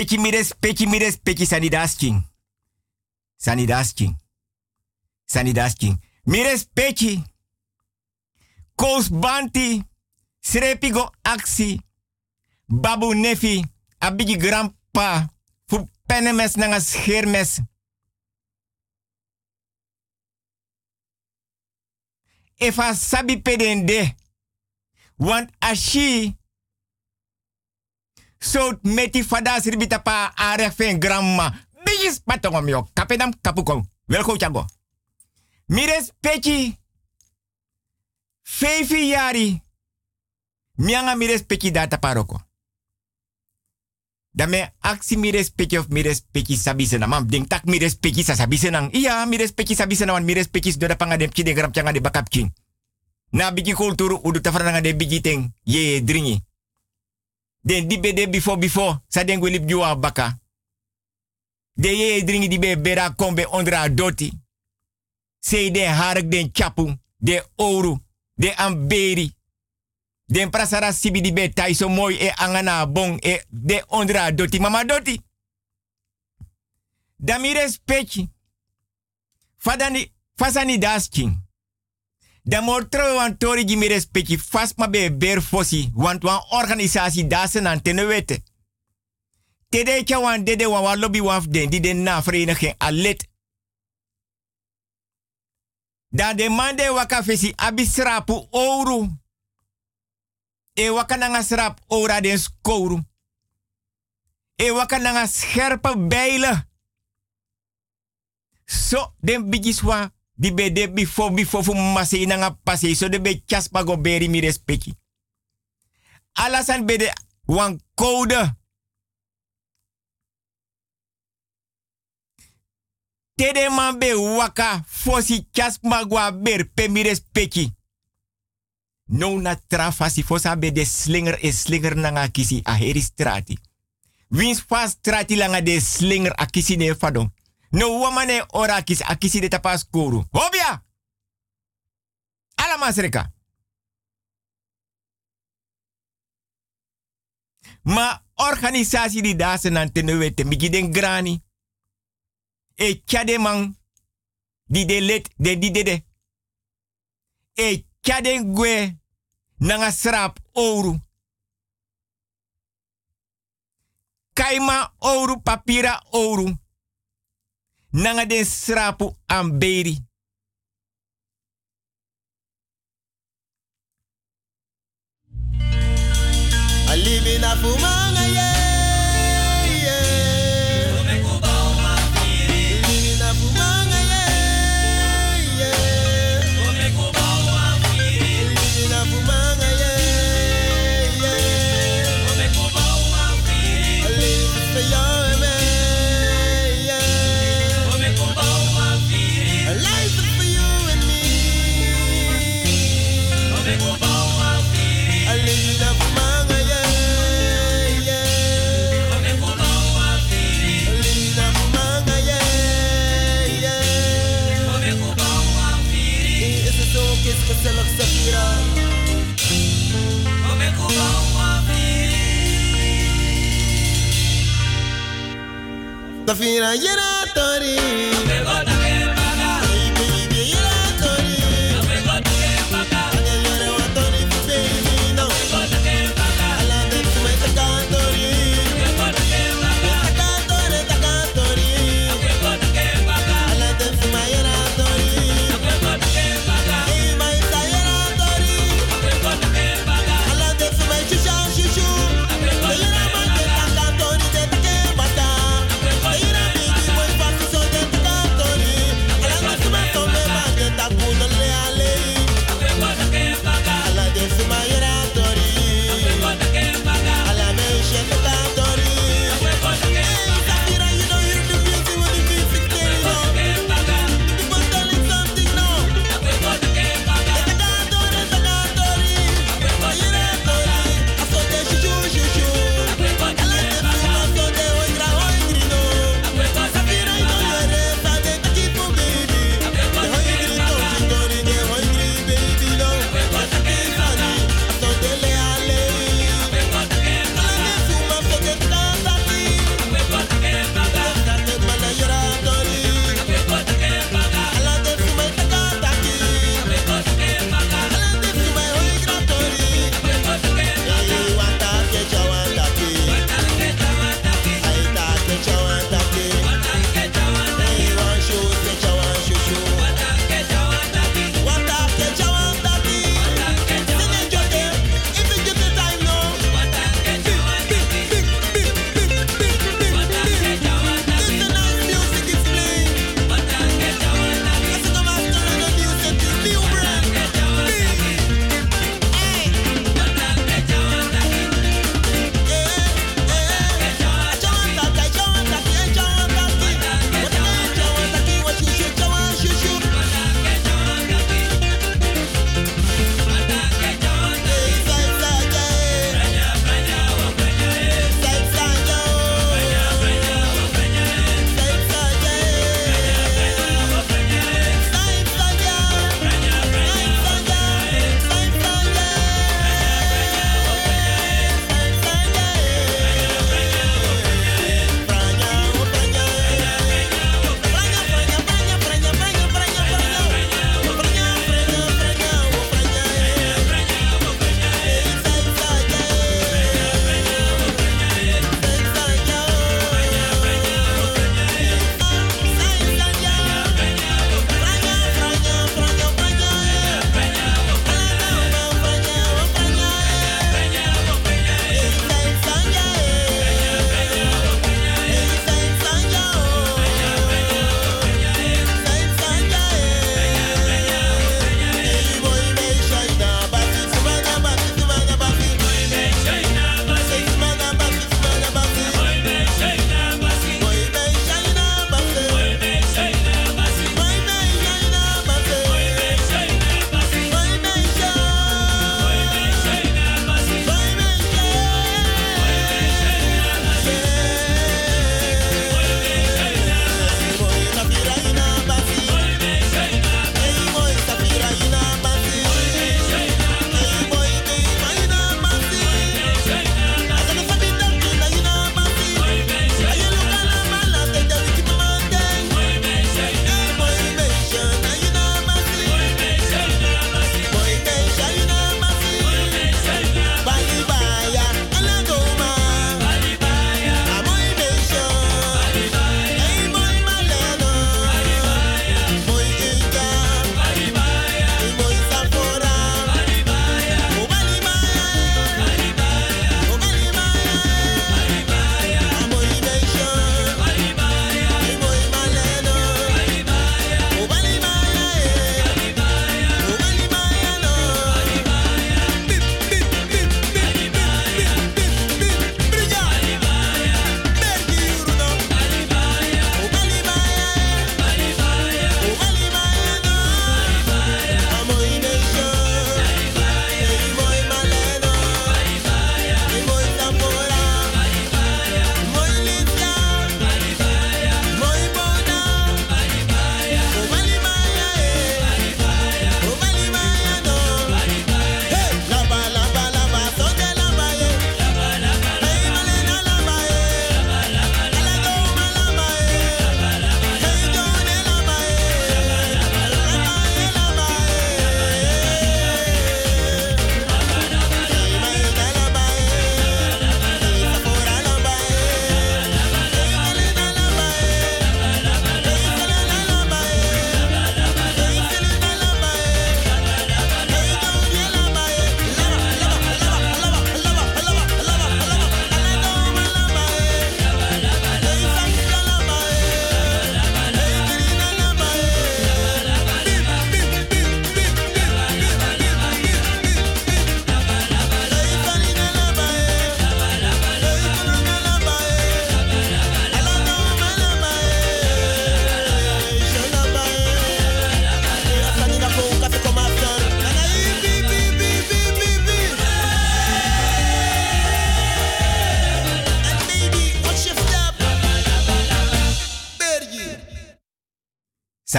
S5: Mi respecti, mi respecti, mi respecti sanidasking. Sanidasking. Sanidasking. Mi respecti. Kous banti. Srepigo aksi. Babu nefi. Abigi grandpa. Fu penemes nanga schermes. Efa sabi pedende. Want ashi. So meti fada sribita pa arek fen grandma. Bigis patongom yo. Kapedam kapuko. Welko chago. Mires pechi. Fefi yari. Mianga mires pechi data paroko. Dame aksi mires pechi of mires pechi sabisena. Mam ding tak mires pechi sa sabisenang. Iya mires pechi sabisena mires pechi doda panga dem chi de gram changa de bakap king. Na bigi kulturu udu tafaranga de bigi ting. Ye dringi. Den di be de before before. Sa den gwelip baka. De ye dringi di be bera kombe ondra doti. Sei den harak den chapu. De oru. De amberi. Den prasara sibi di be tai so mooi e angana bon e de ondra doti. Mama doti. Damire speki. Fadani, fasani dasking. Da mortro wan tori gi mi respecti fast ma be ber fosi want wan organisatie dasen an tene wete. Tede wan dede wan wan lobby wan den di den na vereniging alet. Da de mande waka fesi abisrapu ouro. E waka nanga srap ora den skouru. E waka scherpe bijlen. So den bigiswa di be de bifo bifo fu mase nanga pase so de be chas pago beri mi respecti. Alasan be de wan code. Tede man be waka fosi chas magwa ber pe mi respecti. No na trafasi fosa be de slinger e slinger nanga kisi a heri strati. Wins strati langa de slinger a kisi ne fadon. No wamane ora kisi akisi de tapas koru. Hobia! Ala masreka. Ma organisatie die daar zijn aan ten den grani. E di de di de de. E chade gwe, nanga srap ouro. Kaima ouro, papira ouro nanga den srapu amberi.
S2: Alibi na fumanga ye Safira, yera tori.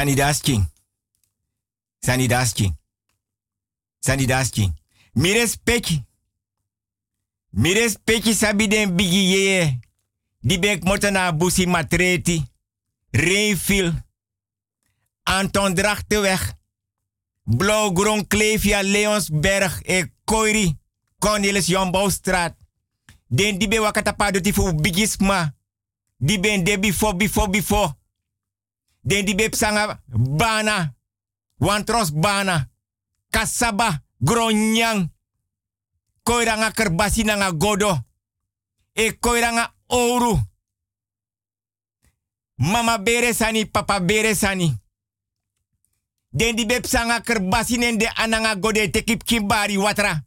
S5: Sani dasking. Sani dasking. Sani dasking. Mi respecti. Mi respecti sabi den bigi yeye. Di bek busi matreti. Reinfil. Anton Drachteweg. Blauw-groen Klevia Leonsberg e Koiri. Cornelis Jombouwstraat. Den di be wakatapa do tifu bigisma. Di ben de bifo bifo bifo. Den di be psanga bana. Wantros bana. Kasaba. Gronyang. Koiranga kerbasi nanga godo. E koiranga ouro. Mama bere sani, papa bere sani. Den di bep sanga kerbasi nende ananga gode tekip kimbari watra.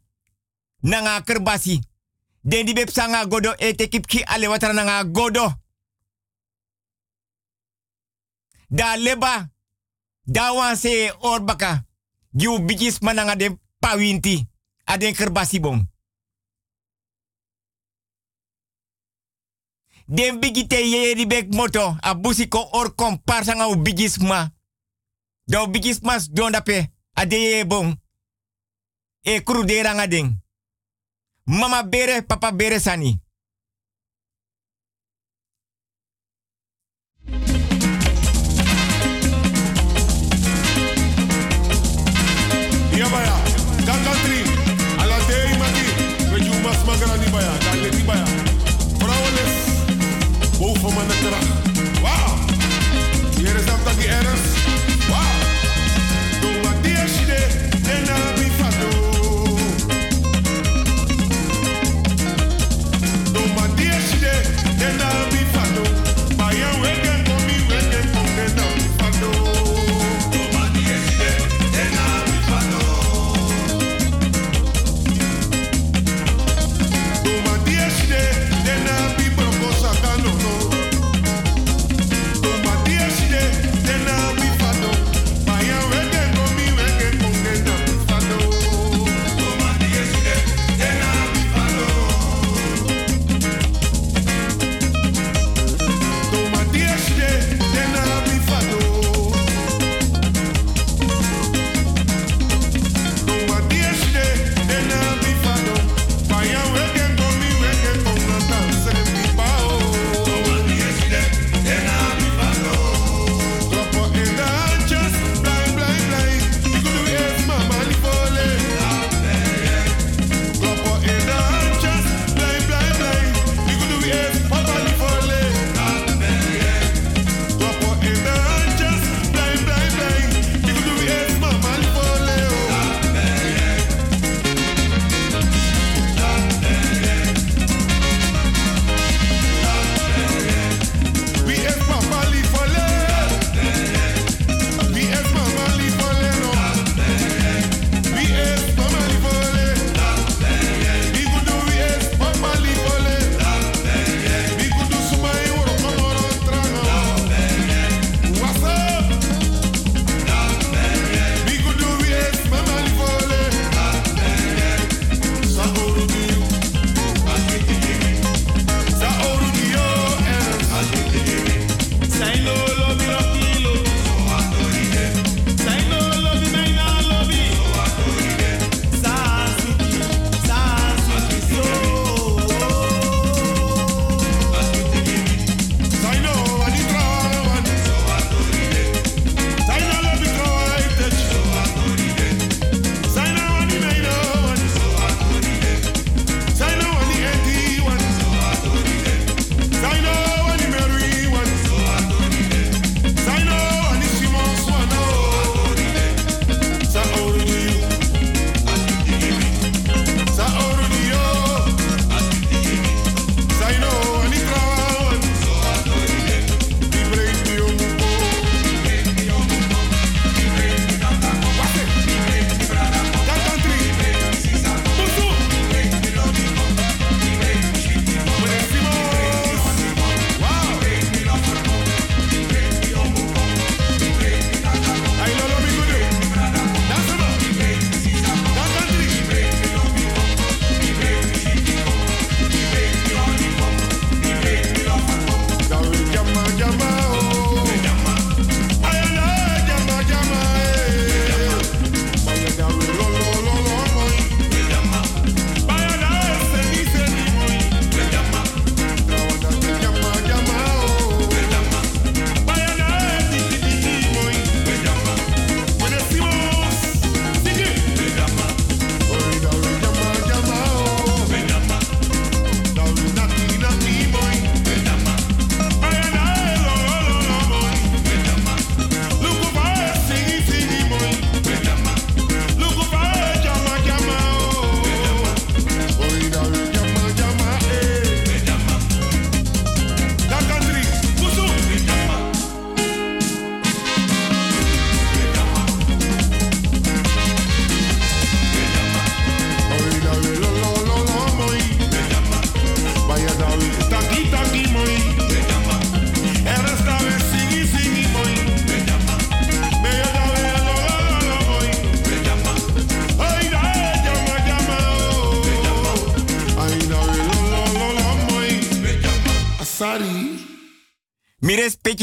S5: Nanga kerbasi. Den di bep sanga godo e tekip ki ale watra nanga godo. Da leba. Da wanse orbaka. Giu bijis mananga de pawinti. Aden kerbasi bom. Den bigi te ye di bek moto. A busi ko or kompar sanga u bigisma. Da u bigismas don dape. A de ye bon. E kru de ranga ding. Mama bere, papa bere sani.
S10: Iya baya,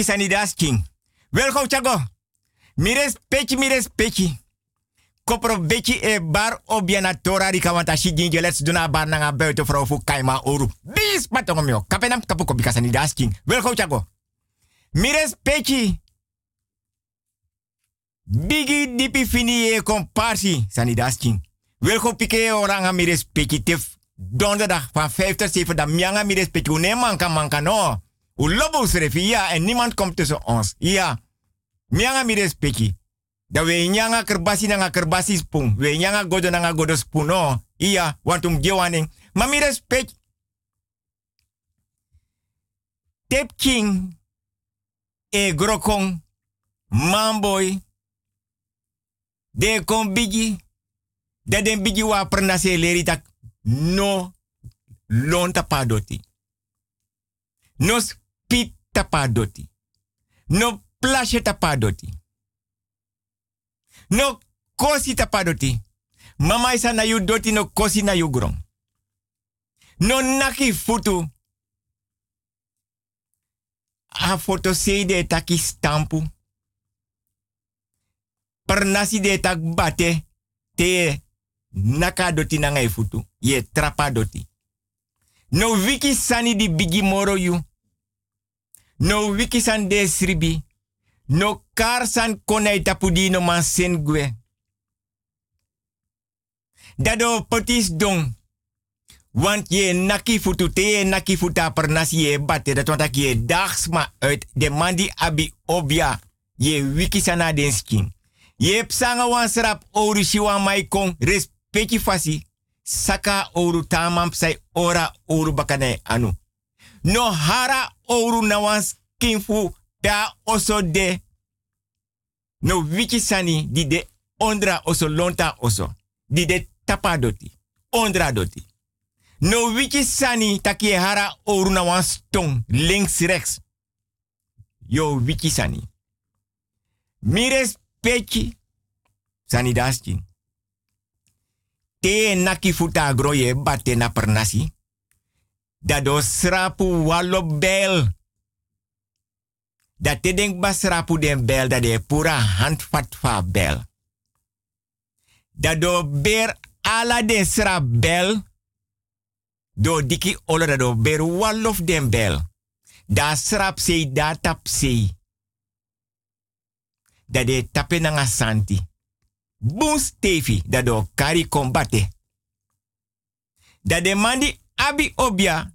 S5: Pechi sanidas king. Welkom chago. Mires pechi mires pechi. Kopro bechi e bar obiana tora rika wanta shi let's duna bar nanga buiten kaima oru. Bis patong mio. Kapenam kapu ko bika sanidas king. Welkom chago. Mires pechi. Bigi dipi fini e komparsi sanidas king. Welkom pike oranga mires pechi tif donderdag van 5 tot 7 dan mianga mires pechi. Une manka manka no. U lobo srefi ja en niemand komt tussen ons. Ja. Mianga mires pechi. Da we nyanga kerbasi nanga kerbasi spoon. We nyanga godo nanga godo spoon no. Iya, want gewaning. Ma mi respect. Tep king. E grokong. Mamboy. De kon bigi. Da den bigi wa perna leri tak. No. Lon tapadoti. No spit tapadoti. No plasje tapadoti. No kosi tapadoti. Mama isa na yu doti no kosi na yu grong. No naki futu. A foto se de taki stampu. Per nasi de tak bate. Te naka doti na ngai futu. Ye trapa doti. No wiki sani di bigi moro yu. No wiki san de. No karsan konai tapudi no man sengwe. Dado potis dong. Want je naki futu te naki futa per nasi je bate. Dat want je dagsma uit de mandi abi obia. Je wiki sana den skin. Je psanga wan serap oru shiwa mai kong. Respecti fasi. Saka oru tamam psai ora oru bakane anu. No hara oru na wan da oso de. No wiki sani di de ondra oso lonta oso. Di de tapa doti. Ondra doti. No wiki sani e hara oru na. Links rechts. Yo wiki sani. Mires pechi. Sani daski. Te naki futa agroye bate na pernasi. Dado srapu walo bel. Dat te denk basrapu den bel dat de pura handvat fa bel. Dat do ber ala den sra bel. Do diki olo dat do ber walof den bel. Da srap sei da tap sei. Dat de tape nanga santi. Boom stefi dat do kari kombate. Dat de mandi abi obia.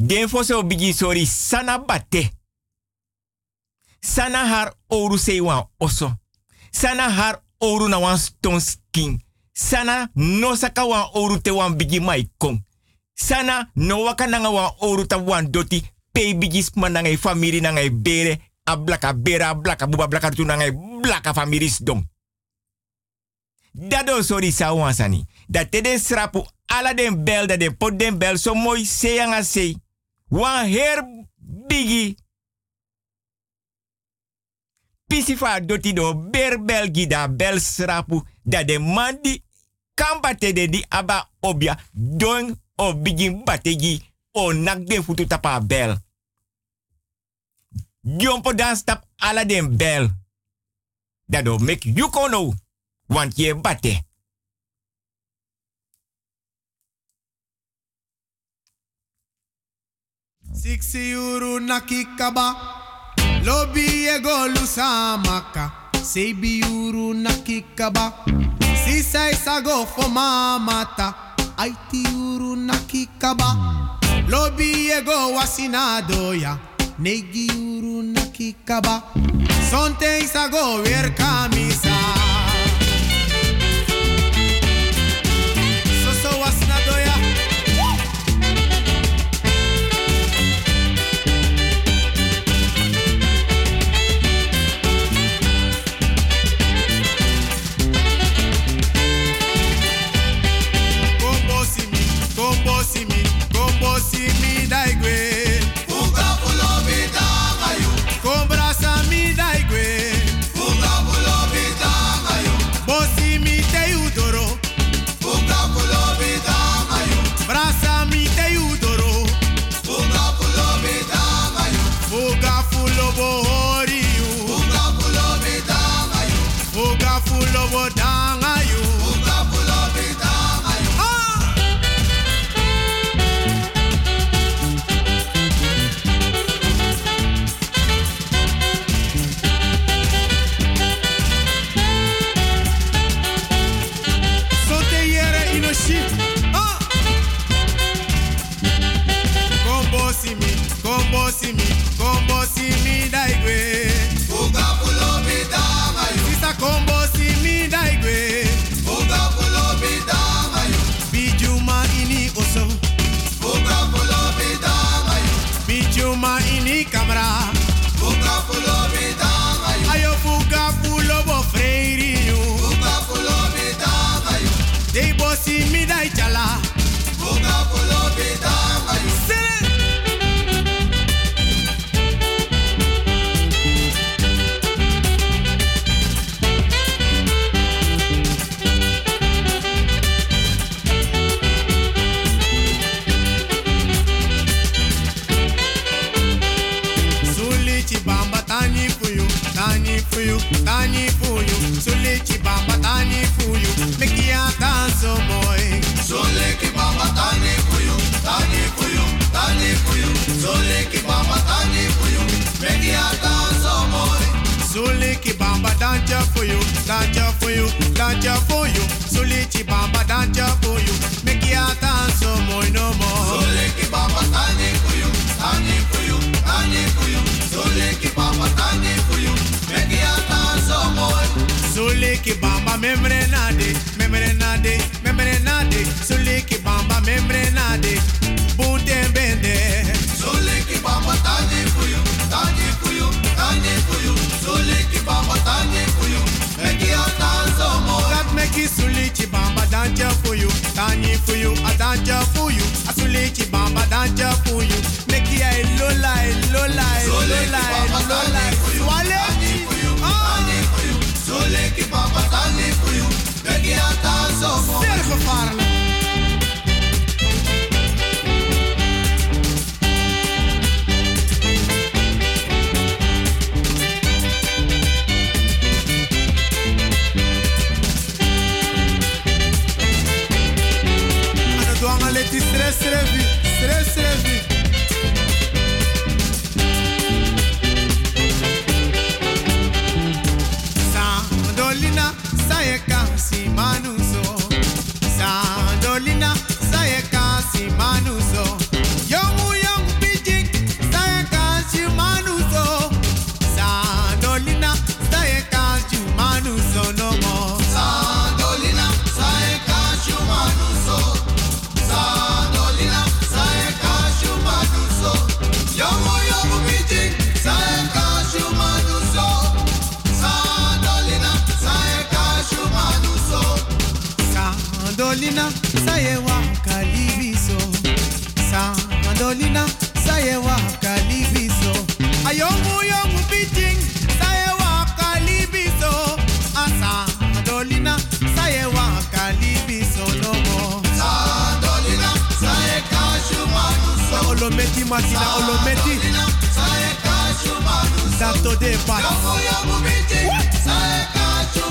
S5: Den fose obigi sori sana bate. Sana har oru sei wan oso. Sana har oru na wan stone skin. Sana no saka wan oru te wan bigi mai kong. Sana no waka nanga wan oru ta wan doti. Pei bigi sma nanga famiri nanga bere. A blaka bere a blaka buba blaka tu nanga blaka famiris dom. Dado sorry sa wan sani. Dat te den srapu ala den bel dat den pot den bel so mooi seyanga sei. Wan her bigi. Pisifa doti do ber bel gida bel srapu da de mandi kambate de di aba obia don o bigin bategi o nak den futu tapa bel. Jompo dan stap ala den bel. Dat do make you kono. Want je bate.
S9: Siksi uru nakikaba. Lobi ego lusamaka. Sebi uru nakikaba. Sisai sago fo mamata. Aiti uru nakikaba. Lobi ego wasinadoya. Negi uru nakikaba. Sonte sago weer kamisa.
S11: Bijuma ini kamera. Buka tani fuyu. Sulichi bamba tani fuyu, meki a danso moy. Sulichi bamba tani fuyu, tani fuyu, tani fuyu. Sulichi bamba tani fuyu, meki a danso moy. Sulichi bamba danja fuyu, danja fuyu, danja fuyu. Sulichi bamba danja fuyu, meki a danso moy no more. Sulichi bamba tani fuyu, tani fuyu, Sulichi bamba memre nade, memre nade, memre nade. Sulichi bamba memre nade, bunte bende. Sulichi bamba tani fuyu, tani fuyu, tani fuyu. Sulichi bamba tani fuyu, meki a danso moy. That meki sulichi bamba danja fuyu, tani fuyu, a danja fuyu. A sulichi bamba danja fuyu,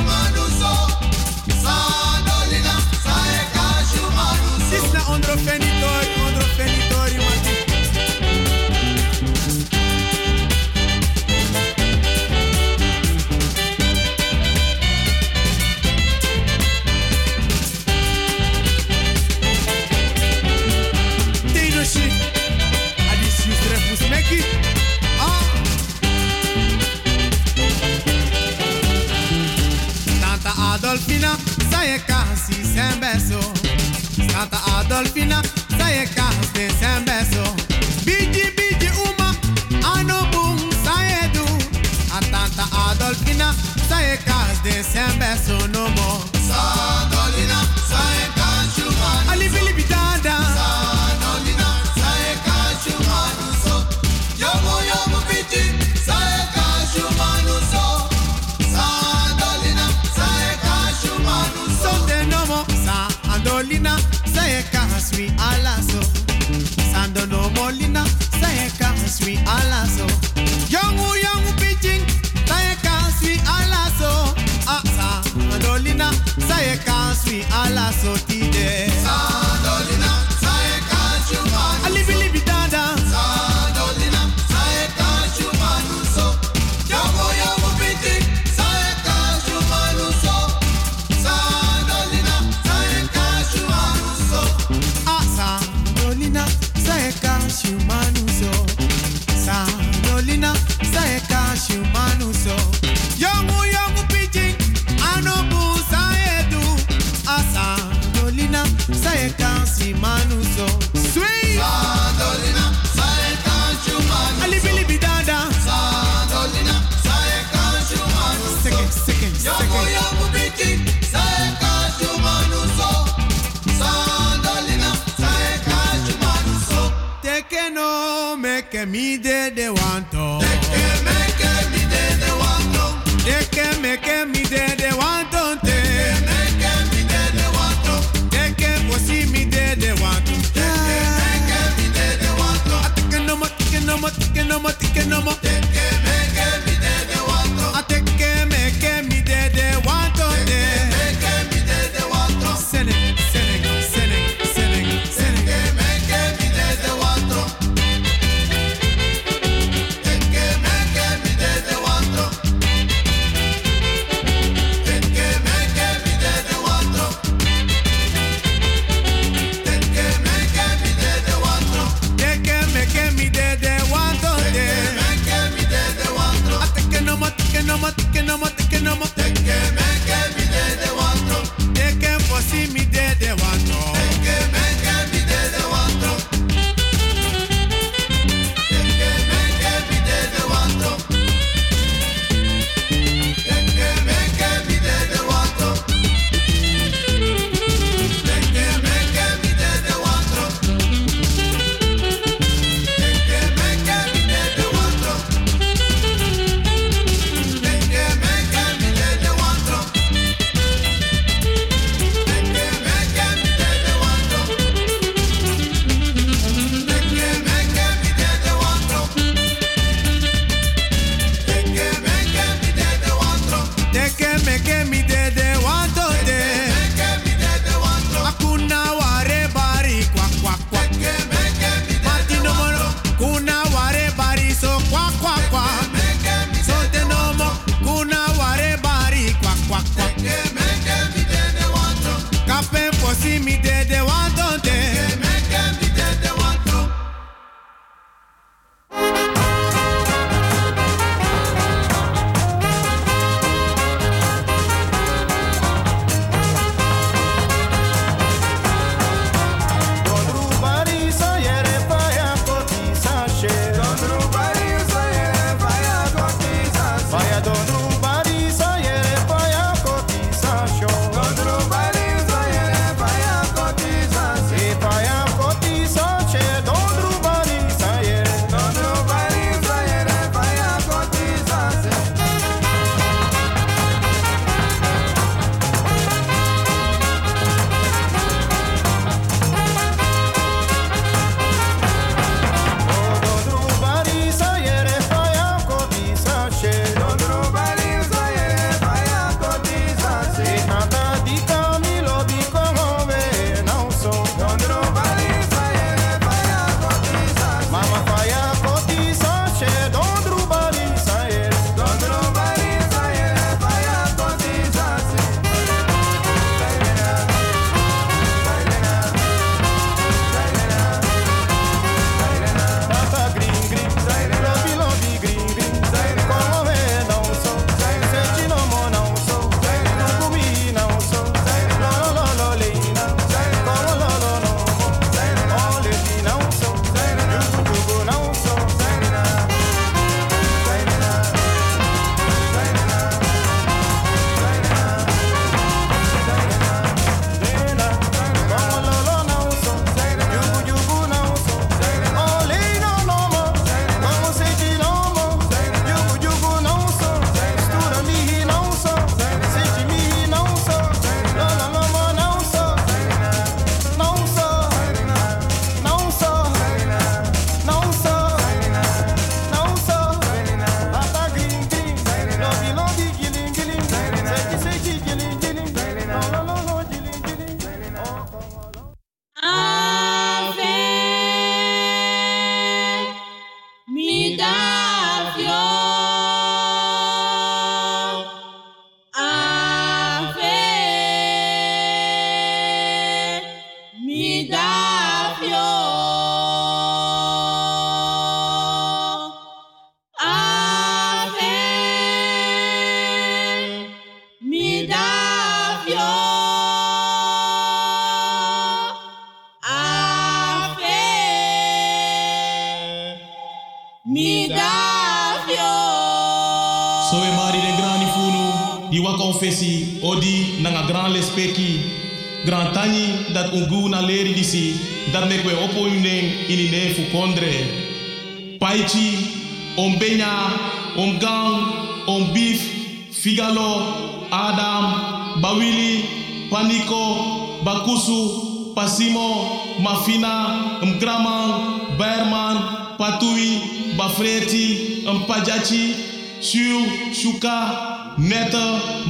S11: manuso. Sandolina sayeka si manuso. Sisna ondro fenitori, fusmeki. Ah. Tanta Adolfina, sai casi sembeso. Tanta Adolfina, sai casi sembeso. Bigi bigi uma, ano boom saedu. A tanta Adolfina, sai casi sembeso no more. Sai casi sui alaso. Sando no molina, sayeka sui alaso. Yongu yongu pitching, sayeka sui Ah
S4: Asa dolina, sayeka sui alaso.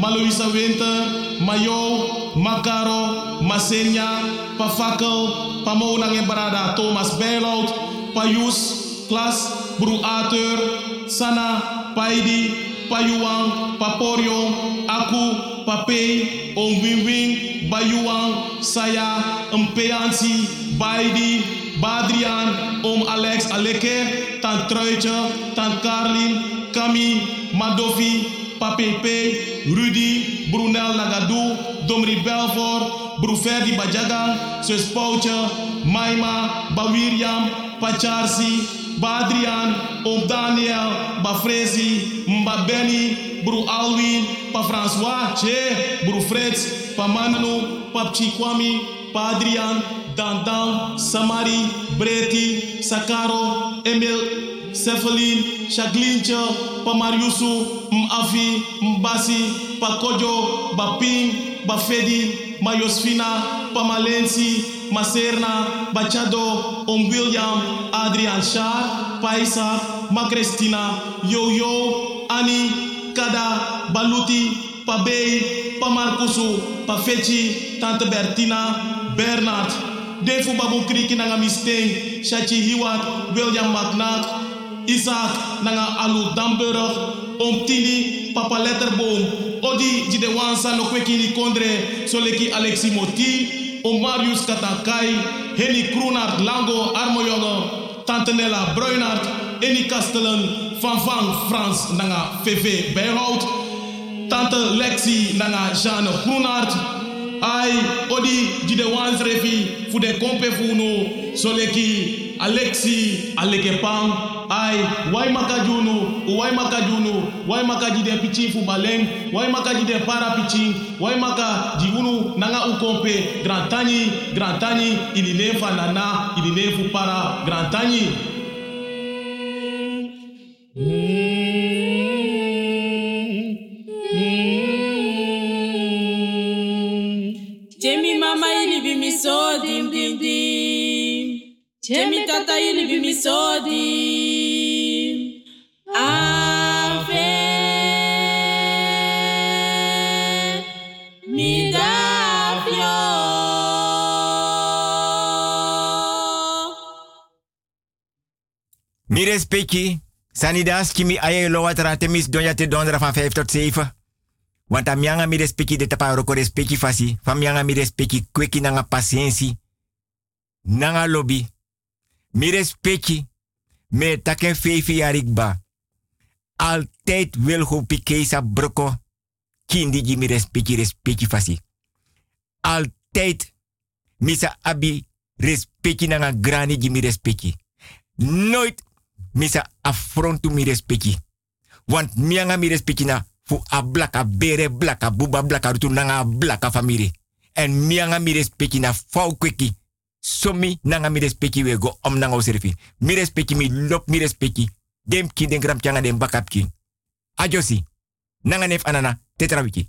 S4: Maloisa Winter, Mayo, Makaro, Masenya, Pafakel, Pamonang en Barada, Thomas Bijlout, Payus, Klas, Bru Arthur, Sana, Paidi, Payuang, Paporio, Aku, Papei, Om Wing Bayuang, Saya, Mpeansi, Baidi, Badrian, Om Alex Aleke, Tant Truitje, Tant Karlin, Kami, Madofi, Papepe, Rudy, Brunel Nagadu, Domri Belfort, Bruferdi Bajagan, Sus Pouche, Maima, Bawiriam, Pacharsi, Badrian, Om Daniel, Bafrezi, Mbabeni, Bru Alwin, Pa François, Che, Bru Fritz, Pa Manu, Pa Chikwami, Pa Adrian, Dandan, Samari, Breti, Sakaro, Emil, Sefelin, Shaglinche, Pamariusu, Mafi, Mbasi, Pakojo, Baping, Bafedi, Mayosfina, Pamalensi, Maserna, Bachado, Om William, Adrian Shah, Paisa, Macrestina, Yo-Yo, Ani, Kada, Baluti, Pabei, Pamarkusu, Pafechi, Tante Bertina, Bernard, Defu Babu Kriki Nangamisteng, Shachi Hiwat, William McNack, Isaac Nanga Alu Damburg, Om Tini, Papa Letterboom, Odi Jide Wansa no Kondre, Soleki Alexi Moti, Marius Katakai, Henny Kroenart Lango Armojonge, Tante Nella Bruinart, Eni Kastelen, Van Van Frans Nanga VV Bijhout, Tante Lexi Nanga Jeanne Groenart, Ai, Odi Wans Refi, Fude Kompe Funo, Soleki Alexi Alekepang, Ai, Wai Makajunu, Wai Makajunu, Wai Makajide Pichi Fu Baleng, Wai Makajide Para Pichi, Wai Maka Jigunu Nanga Ukompe, Grantani, Grantani, Ilinefa Nana, Ilinefu Para, Grantani.
S12: Jemi Jemi tata ili bi mi so dim. Ave mi davio.
S5: Mi respecti, sanidas kimi aye lo wat temis donja te dondra van 5 tot 7. Want am yanga mi respecti de tapa roko respecti fasi, fam yanga mi respecti kweki nanga pasiensi, nanga lobby. Mi respecti, me taken fefi yarikba. Altijd wil go pikesa broko, kindi ji mi respecti respecti fasi. Altijd, misa abi respecti nanga grani ji mi respecti. Nooit misa affrontu mi respecti. Want mianga mi respecti na fu a blaka bere blaka buba blaka rutu nanga blaka famiri. En mianga mi respecti na fau. Somi nanga mi respecti we go om nanga oserfi. Mi respecti mi lop mi respecti. Dem ki den gram changa den bakap ki. Ajosi. Nanga nef anana tetrawiki.